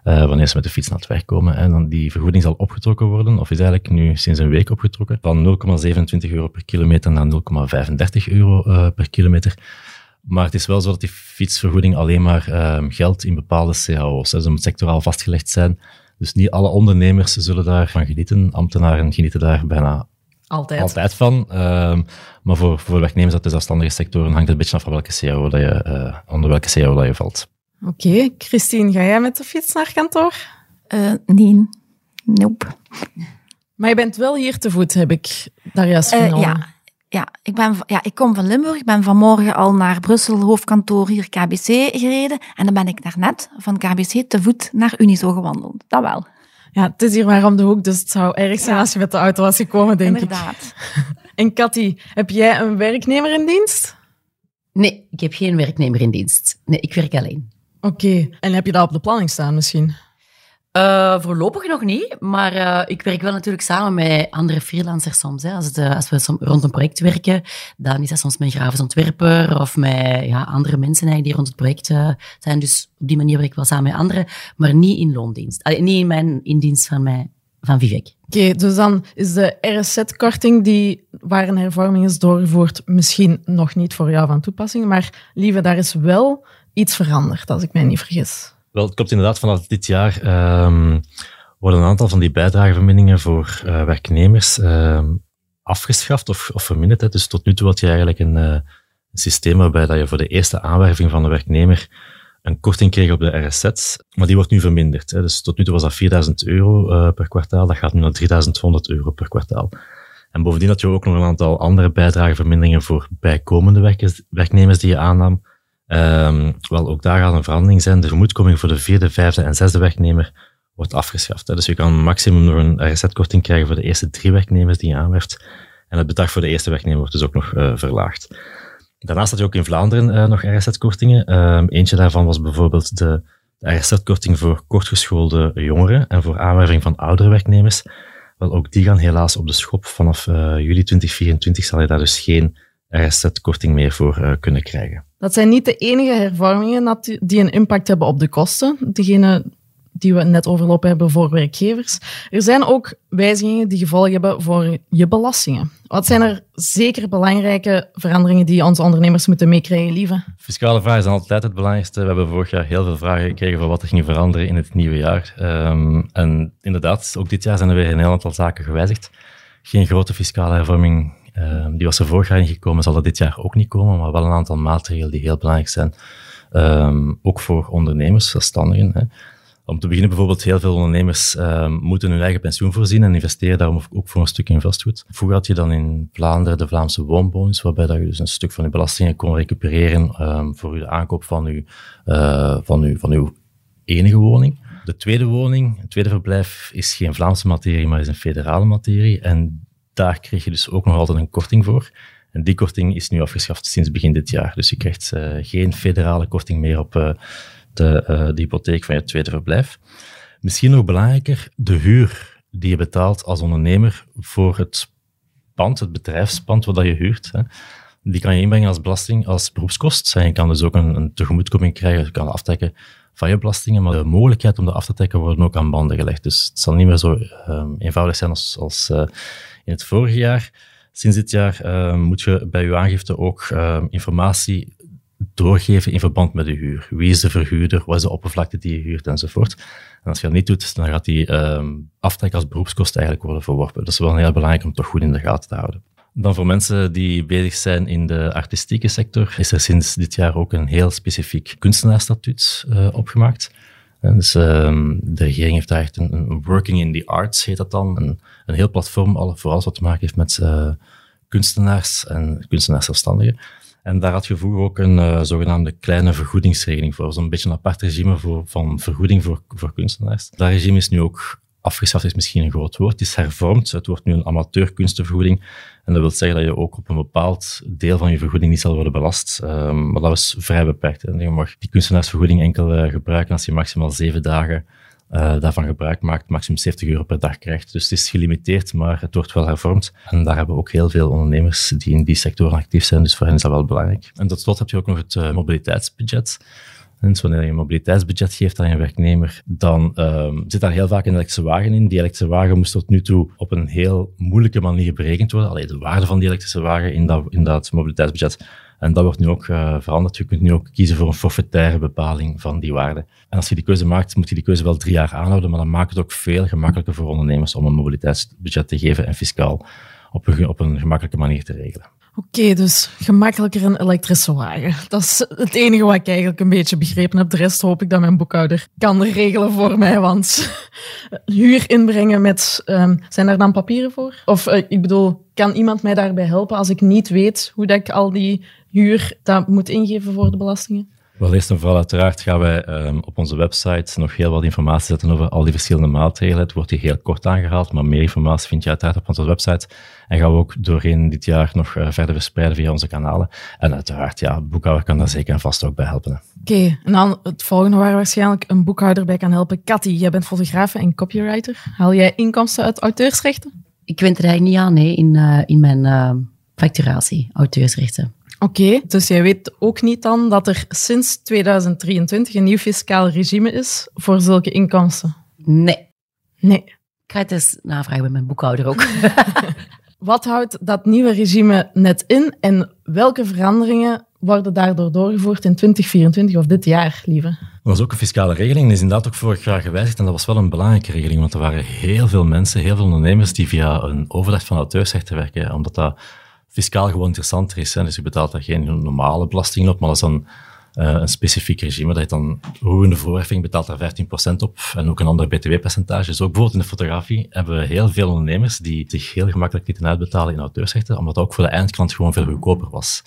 uh, wanneer ze met de fiets naar het werk komen, en dan die vergoeding zal opgetrokken worden, of is eigenlijk nu sinds een week opgetrokken, van 0,27 euro per kilometer naar 0,35 euro uh, per kilometer. Maar het is wel zo dat die fietsvergoeding alleen maar uh, geldt in bepaalde cao's. Dus moet sectoraal vastgelegd zijn. Dus niet alle ondernemers zullen daarvan genieten. Ambtenaren genieten daar bijna altijd, altijd van. Um, maar voor, voor werknemers uit de zelfstandige sectoren hangt het een beetje af van welke CAO dat je, uh, onder welke CAO dat je valt. Oké, okay. Christine, ga jij met de fiets naar kantoor? Uh, nee, nope. Maar je bent wel hier te voet, heb ik daar juist vernomen. Uh, ja. Ja, ik, ben, ja, ik kom van Limburg. Ik ben vanmorgen al naar Brussel, hoofdkantoor hier KBC gereden. En dan ben ik daarnet van KBC te voet naar Unizo gewandeld. Dat wel. Ja, het is hier maar om de hoek, dus het zou erg zijn ja. als je met de auto was gekomen, denk Inderdaad. ik. [LAUGHS] En Cathy, heb jij een werknemer in dienst? Nee, ik heb geen werknemer in dienst. Nee, ik werk alleen. Oké, en heb je dat op de planning staan misschien? Uh, voorlopig nog niet, maar uh, ik werk wel natuurlijk samen met andere freelancers soms. Hè. Als, als we rond een project werken, dan is dat soms met grafisch ontwerper of met ja, andere mensen die rond het project zijn. Dus op die manier werk ik wel samen met anderen, maar niet in loondienst. Niet in mijn in dienst van, mij, van Vivek. Oké, dus dan is de RSZ-korting die waar een hervorming is doorgevoerd misschien nog niet voor jou van toepassing, maar lieve, daar is wel iets veranderd, als ik mij niet vergis. Wel, het klopt inderdaad vanaf dit jaar um, worden een aantal van die bijdrageverminderingen voor uh, werknemers um, afgeschaft of, of verminderd. Dus tot nu toe had je eigenlijk een, uh, een, systeem waarbij dat je voor de eerste aanwerving van de werknemer een korting kreeg op de RSZ, maar die wordt nu verminderd. Hè. Dus tot nu toe was dat 4000 euro uh, per kwartaal, dat gaat nu naar 3100 euro per kwartaal. En bovendien had je ook nog een aantal andere bijdrageverminderingen voor bijkomende werk werknemers die je aannam. Um, wel, ook daar gaat een verandering zijn. De vermoedkoming voor de vierde, vijfde en zesde werknemer wordt afgeschaft. Hè. Dus je kan maximum nog een RZ-korting krijgen voor de eerste drie werknemers die je aanwerft. En het bedrag voor de eerste werknemer wordt dus ook nog uh, verlaagd. Daarnaast had je ook in Vlaanderen uh, nog RZ-kortingen. Um, eentje daarvan was bijvoorbeeld de, de RZ-korting voor kortgeschoolde jongeren en voor aanwerving van oudere werknemers. Wel, ook die gaan helaas op de schop. Vanaf uh, juli 2024 zal je daar dus geen RZ-korting meer voor kunnen krijgen. Dat zijn niet de enige hervormingen die een impact hebben op de kosten, degene die we net overlopen hebben voor werkgevers. Er zijn ook wijzigingen die gevolgen hebben voor je belastingen. Wat zijn er zeker belangrijke veranderingen die onze ondernemers moeten meekrijgen, lieve? Fiscale vragen zijn altijd het belangrijkste. We hebben vorig jaar heel veel vragen gekregen voor wat er ging veranderen in het nieuwe jaar. Um, en inderdaad, ook dit jaar zijn er weer een heel aantal zaken gewijzigd. Geen grote fiscale hervorming Uh, die was er vorig jaar ingekomen, zal er dit jaar ook niet komen, maar wel een aantal maatregelen die heel belangrijk zijn. Um, ook voor ondernemers, zelfstandigen. Hè. Om te beginnen bijvoorbeeld, heel veel ondernemers uh, moeten hun eigen pensioen voorzien en investeren daarom ook voor een stuk in vastgoed. Vroeger had je dan in Vlaanderen de Vlaamse woonbonus, waarbij dat je dus een stuk van je belastingen kon recupereren voor de aankoop van, uw, uh, van, uw, van uw enige woning. De tweede woning, het tweede verblijf, is geen Vlaamse materie, maar is een federale materie. En daar kreeg je dus ook nog altijd een korting voor. En die korting is nu afgeschaft sinds begin dit jaar. Dus je krijgt uh, geen federale korting meer op de, uh, de, hypotheek van je tweede verblijf. Misschien nog belangrijker, de huur die je betaalt als ondernemer voor het pand, het bedrijfspand wat je huurt. Hè, die kan je inbrengen als belasting, als beroepskost. En je kan dus ook een, een tegemoetkoming krijgen, je kan aftrekken van je belastingen, maar de mogelijkheid om dat af te trekken wordt ook aan banden gelegd. Dus het zal niet meer zo um, eenvoudig zijn als, als in het vorige jaar. Sinds dit jaar uh, moet je bij je aangifte ook uh, informatie doorgeven in verband met de huur. Wie is de verhuurder, wat is de oppervlakte die je huurt enzovoort. En als je dat niet doet, dan gaat die uh, aftrek als beroepskost eigenlijk worden verworpen. Dat is wel heel belangrijk om toch goed in de gaten te houden. Dan voor mensen die bezig zijn in de artistieke sector, is er sinds dit jaar ook een heel specifiek kunstenaarsstatuut uh, opgemaakt. Dus de regering heeft daar echt een, een, Working in the Arts, heet dat dan. Een, een heel platform voor alles wat te maken heeft met uh, kunstenaars en kunstenaarszelfstandigen. En daar had je vroeger ook een uh, zogenaamde kleine vergoedingsregeling voor. Zo'n beetje een apart regime voor, van vergoeding voor, voor kunstenaars. Dat regime is nu ook afgeschaft is misschien een groot woord, het is hervormd. Het wordt nu een amateurkunstenvergoeding. En dat wil zeggen dat je ook op een bepaald deel van je vergoeding niet zal worden belast. Um, maar dat is vrij beperkt. Hè. Je mag die kunstenaarsvergoeding enkel uh, gebruiken als je maximaal zeven dagen uh, daarvan gebruik maakt, maximum 70 euro per dag krijgt. Dus het is gelimiteerd, maar het wordt wel hervormd. En daar hebben we ook heel veel ondernemers die in die sector actief zijn, dus voor hen is dat wel belangrijk. En tot slot heb je ook nog het uh, mobiliteitsbudget. Dus wanneer je een mobiliteitsbudget geeft aan je werknemer, dan um, zit daar heel vaak een elektrische wagen in. Die elektrische wagen moest tot nu toe op een heel moeilijke manier berekend worden. Alleen de waarde van die elektrische wagen in dat, in dat mobiliteitsbudget. En dat wordt nu ook uh, veranderd. Je kunt nu ook kiezen voor een forfaitaire bepaling van die waarde. En als je die keuze maakt, moet je die keuze wel drie jaar aanhouden, maar dan maakt het ook veel gemakkelijker voor ondernemers om een mobiliteitsbudget te geven en fiscaal op een, op een gemakkelijke manier te regelen. Oké, dus gemakkelijker een elektrische wagen. Dat is het enige wat ik eigenlijk een beetje begrepen heb. De rest hoop ik dat mijn boekhouder kan regelen voor mij. Want [LAUGHS] huur inbrengen met... Um, zijn daar dan papieren voor? Of uh, ik bedoel, kan iemand mij daarbij helpen als ik niet weet hoe dat ik al die huur dat moet ingeven voor de belastingen? Wel, eerst en vooral uiteraard gaan wij um, op onze website nog heel wat informatie zetten over al die verschillende maatregelen. Het wordt hier heel kort aangehaald, maar meer informatie vind je uiteraard op onze website. En gaan we ook doorheen dit jaar nog uh, verder verspreiden via onze kanalen. En uiteraard, ja, boekhouder kan daar zeker en vast ook bij helpen. Oké, okay, en dan het volgende waar waarschijnlijk een boekhouder bij kan helpen. Cathy, jij bent fotograaf en copywriter. Haal jij inkomsten uit auteursrechten? Ik wend er eigenlijk niet aan, nee, in, uh, in mijn uh, facturatie, auteursrechten. Oké, okay, dus jij weet ook niet dan dat er sinds 2023 een nieuw fiscaal regime is voor zulke inkomsten? Nee. Nee. Ik ga het eens navragen bij mijn boekhouder ook. [LAUGHS] Wat houdt dat nieuwe regime net in en welke veranderingen worden daardoor doorgevoerd in 2024 of dit jaar, lieve? Dat was ook een fiscale regeling. Die is inderdaad ook vorig jaar gewijzigd en dat was wel een belangrijke regeling, want er waren heel veel mensen, heel veel ondernemers die via een overleg van auteursrechten werken, omdat dat fiscaal gewoon interessanter is. Dus je betaalt daar geen normale belasting op, maar dat is dan uh, een specifiek regime. Dat je dan roerende voorwerving betaalt daar 15% op en ook een ander btw-percentage. Dus ook bijvoorbeeld in de fotografie hebben we heel veel ondernemers die zich heel gemakkelijk lieten uitbetalen in auteursrechten, omdat dat ook voor de eindklant gewoon veel goedkoper was.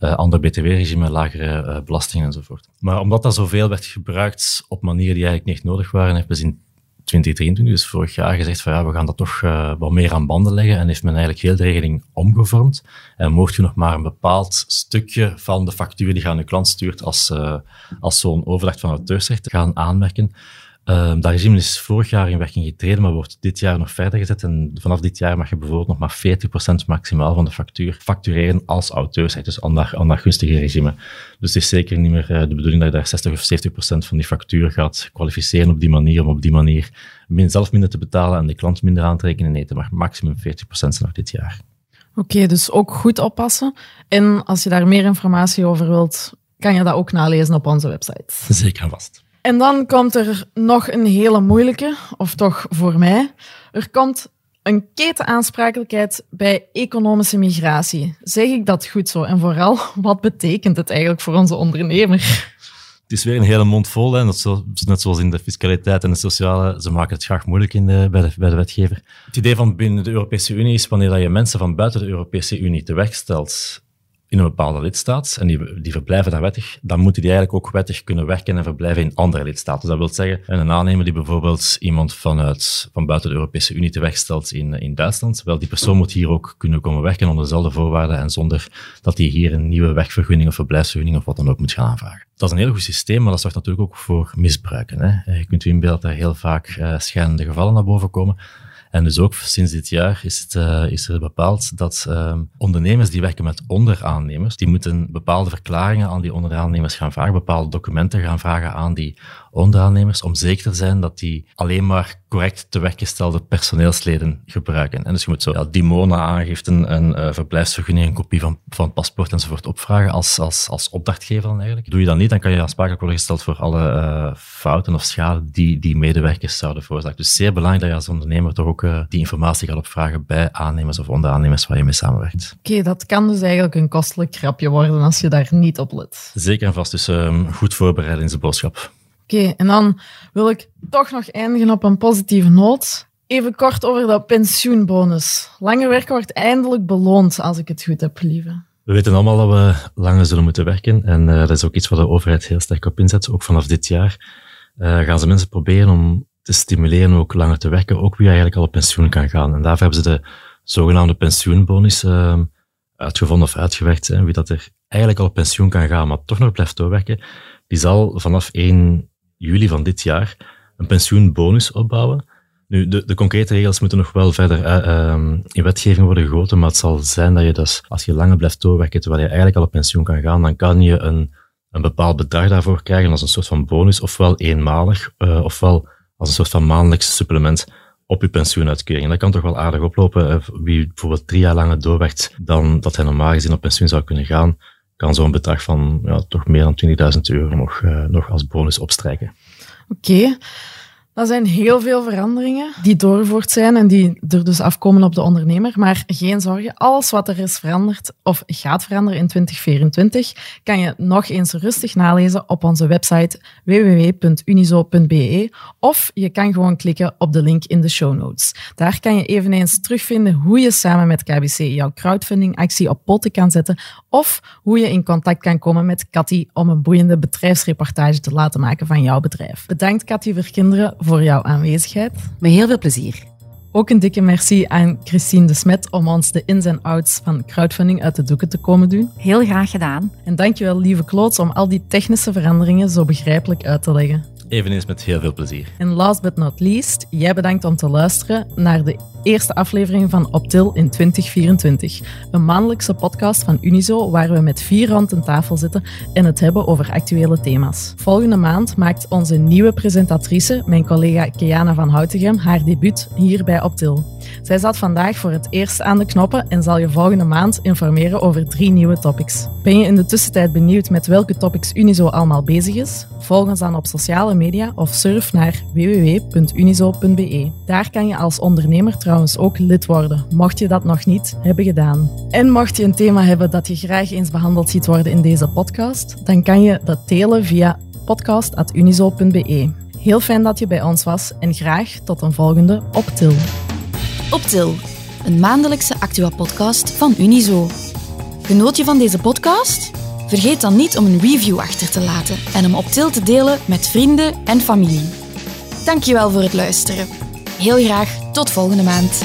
Uh, ander btw-regime, lagere uh, belastingen enzovoort. Maar omdat dat zoveel werd gebruikt op manieren die eigenlijk niet nodig waren, heeft men in 2023, dus vorig jaar, gezegd van ja, we gaan dat toch uh, wat meer aan banden leggen en heeft men eigenlijk heel de regeling omgevormd. En mocht je nog maar een bepaald stukje van de factuur die je aan je klant stuurt als, uh, als zo'n overdracht van auteursrecht gaan aanmerken, Uh, dat regime is vorig jaar in werking getreden, maar wordt dit jaar nog verder gezet. En vanaf dit jaar mag je bijvoorbeeld nog maar 40% maximaal van de factuur factureren als auteursrecht, dus aan dat, aan dat gunstige regime. Dus het is zeker niet meer uh, de bedoeling dat je daar 60 of 70% van die factuur gaat kwalificeren op die manier, om op die manier min, zelf minder te betalen en de klant minder aan te rekenen. Nee, het mag maximum 40% zijn nog dit jaar. Oké, okay, dus ook goed oppassen. En als je daar meer informatie over wilt, kan je dat ook nalezen op onze website. Zeker en vast. En dan komt er nog een hele moeilijke, of toch voor mij. Er komt een ketenaansprakelijkheid bij economische migratie. Zeg ik dat goed zo? En vooral, wat betekent het eigenlijk voor onze ondernemer? Het is weer een hele mond vol. Hè. Net zoals in de fiscaliteit en de sociale, ze maken het graag moeilijk in bij, de, bij de wetgever. Het idee van binnen de Europese Unie is wanneer je mensen van buiten de Europese Unie teweegstelt in een bepaalde lidstaat en die, die verblijven daar wettig, dan moeten die eigenlijk ook wettig kunnen werken en verblijven in andere lidstaten. Dus dat wil zeggen, een aannemer die bijvoorbeeld iemand vanuit, van buiten de Europese Unie teweegstelt in, in Duitsland, wel, die persoon moet hier ook kunnen komen werken onder dezelfde voorwaarden en zonder dat hij hier een nieuwe werkvergunning of verblijfsvergunning of wat dan ook moet gaan aanvragen. Dat is een heel goed systeem, maar dat zorgt natuurlijk ook voor misbruiken. Hè. Je kunt u inbeelden dat er heel vaak uh, schijnende gevallen naar boven komen. En dus ook sinds dit jaar is, het, uh, is er bepaald dat uh, ondernemers die werken met onderaannemers, die moeten bepaalde verklaringen aan die onderaannemers gaan vragen, bepaalde documenten gaan vragen aan die onderaannemers, om zeker te zijn dat die alleen maar correct te werk gestelde personeelsleden gebruiken. En dus je moet zo ja, Dimona-aangiften, een uh, verblijfsvergunning, een kopie van, van het paspoort enzovoort opvragen als, als, als opdrachtgever dan eigenlijk. Doe je dat niet, dan kan je aansprakelijk worden gesteld voor alle uh, fouten of schade die die medewerkers zouden veroorzaken. Dus zeer belangrijk dat je als ondernemer toch ook uh, die informatie gaat opvragen bij aannemers of onderaannemers waar je mee samenwerkt. Oké, okay, dat kan dus eigenlijk een kostelijk grapje worden als je daar niet op let. Zeker en vast, dus um, goed voorbereiden in zijn boodschap. Oké, en dan wil ik toch nog eindigen op een positieve noot. Even kort over de pensioenbonus. Langer werken wordt eindelijk beloond, als ik het goed heb, lieve. We weten allemaal dat we langer zullen moeten werken. En uh, dat is ook iets waar de overheid heel sterk op inzet. Ook vanaf dit jaar uh, gaan ze mensen proberen om te stimuleren ook langer te werken. Ook wie eigenlijk al op pensioen kan gaan. En daarvoor hebben ze de zogenaamde pensioenbonus uh, uitgevonden of uitgewerkt. Hè, wie dat er eigenlijk al op pensioen kan gaan, maar toch nog blijft doorwerken. Die zal vanaf 1 juli van dit jaar een pensioenbonus opbouwen. Nu, de, de concrete regels moeten nog wel verder um, in wetgeving worden gegoten, maar het zal zijn dat je dus, als je langer blijft doorwerken terwijl je eigenlijk al op pensioen kan gaan, dan kan je een, een bepaald bedrag daarvoor krijgen als een soort van bonus, ofwel eenmalig, uh, ofwel als een soort van maandelijks supplement op je pensioenuitkering. En dat kan toch wel aardig oplopen. Wie bijvoorbeeld drie jaar langer doorwerkt dan dat hij normaal gezien op pensioen zou kunnen gaan, kan zo'n bedrag van ja, toch meer dan 20.000 euro nog, uh, nog als bonus opstrijken. Oké. Okay. Dat zijn heel veel veranderingen die doorgevoerd zijn en die er dus afkomen op de ondernemer. Maar geen zorgen, alles wat er is veranderd of gaat veranderen in 2024, kan je nog eens rustig nalezen op onze website www.unizo.be of je kan gewoon klikken op de link in de show notes. Daar kan je eveneens terugvinden hoe je samen met KBC jouw crowdfundingactie op poten kan zetten of hoe je in contact kan komen met Cathy om een boeiende bedrijfsreportage te laten maken van jouw bedrijf. Bedankt Cathy Verkinderen voor jouw aanwezigheid. Met heel veel plezier. Ook een dikke merci aan Christine de Smet om ons de ins en outs van crowdfunding uit de doeken te komen doen. Heel graag gedaan. En dankjewel lieve Kloots om al die technische veranderingen zo begrijpelijk uit te leggen. Eveneens met heel veel plezier. En last but not least, jij bedankt om te luisteren naar de eerste aflevering van Optil in 2024. Een maandelijkse podcast van Unizo waar we met vier rond een tafel zitten en het hebben over actuele thema's. Volgende maand maakt onze nieuwe presentatrice, mijn collega Keana van Houtegem, haar debuut hier bij Optil. Zij zat vandaag voor het eerst aan de knoppen en zal je volgende maand informeren over drie nieuwe topics. Ben je in de tussentijd benieuwd met welke topics Unizo allemaal bezig is? Volg ons dan op sociale media of surf naar www.unizo.be. Daar kan je als ondernemer trouwens ook lid worden, mocht je dat nog niet hebben gedaan. En mocht je een thema hebben dat je graag eens behandeld ziet worden in deze podcast, dan kan je dat delen via podcast.unizo.be. Heel fijn dat je bij ons was en graag tot een volgende Optil. Optil, een maandelijkse actua-podcast van Unizo. Genoot je van deze podcast? Vergeet dan niet om een review achter te laten en hem op Til te delen met vrienden en familie. Dankjewel voor het luisteren. Heel graag tot volgende maand.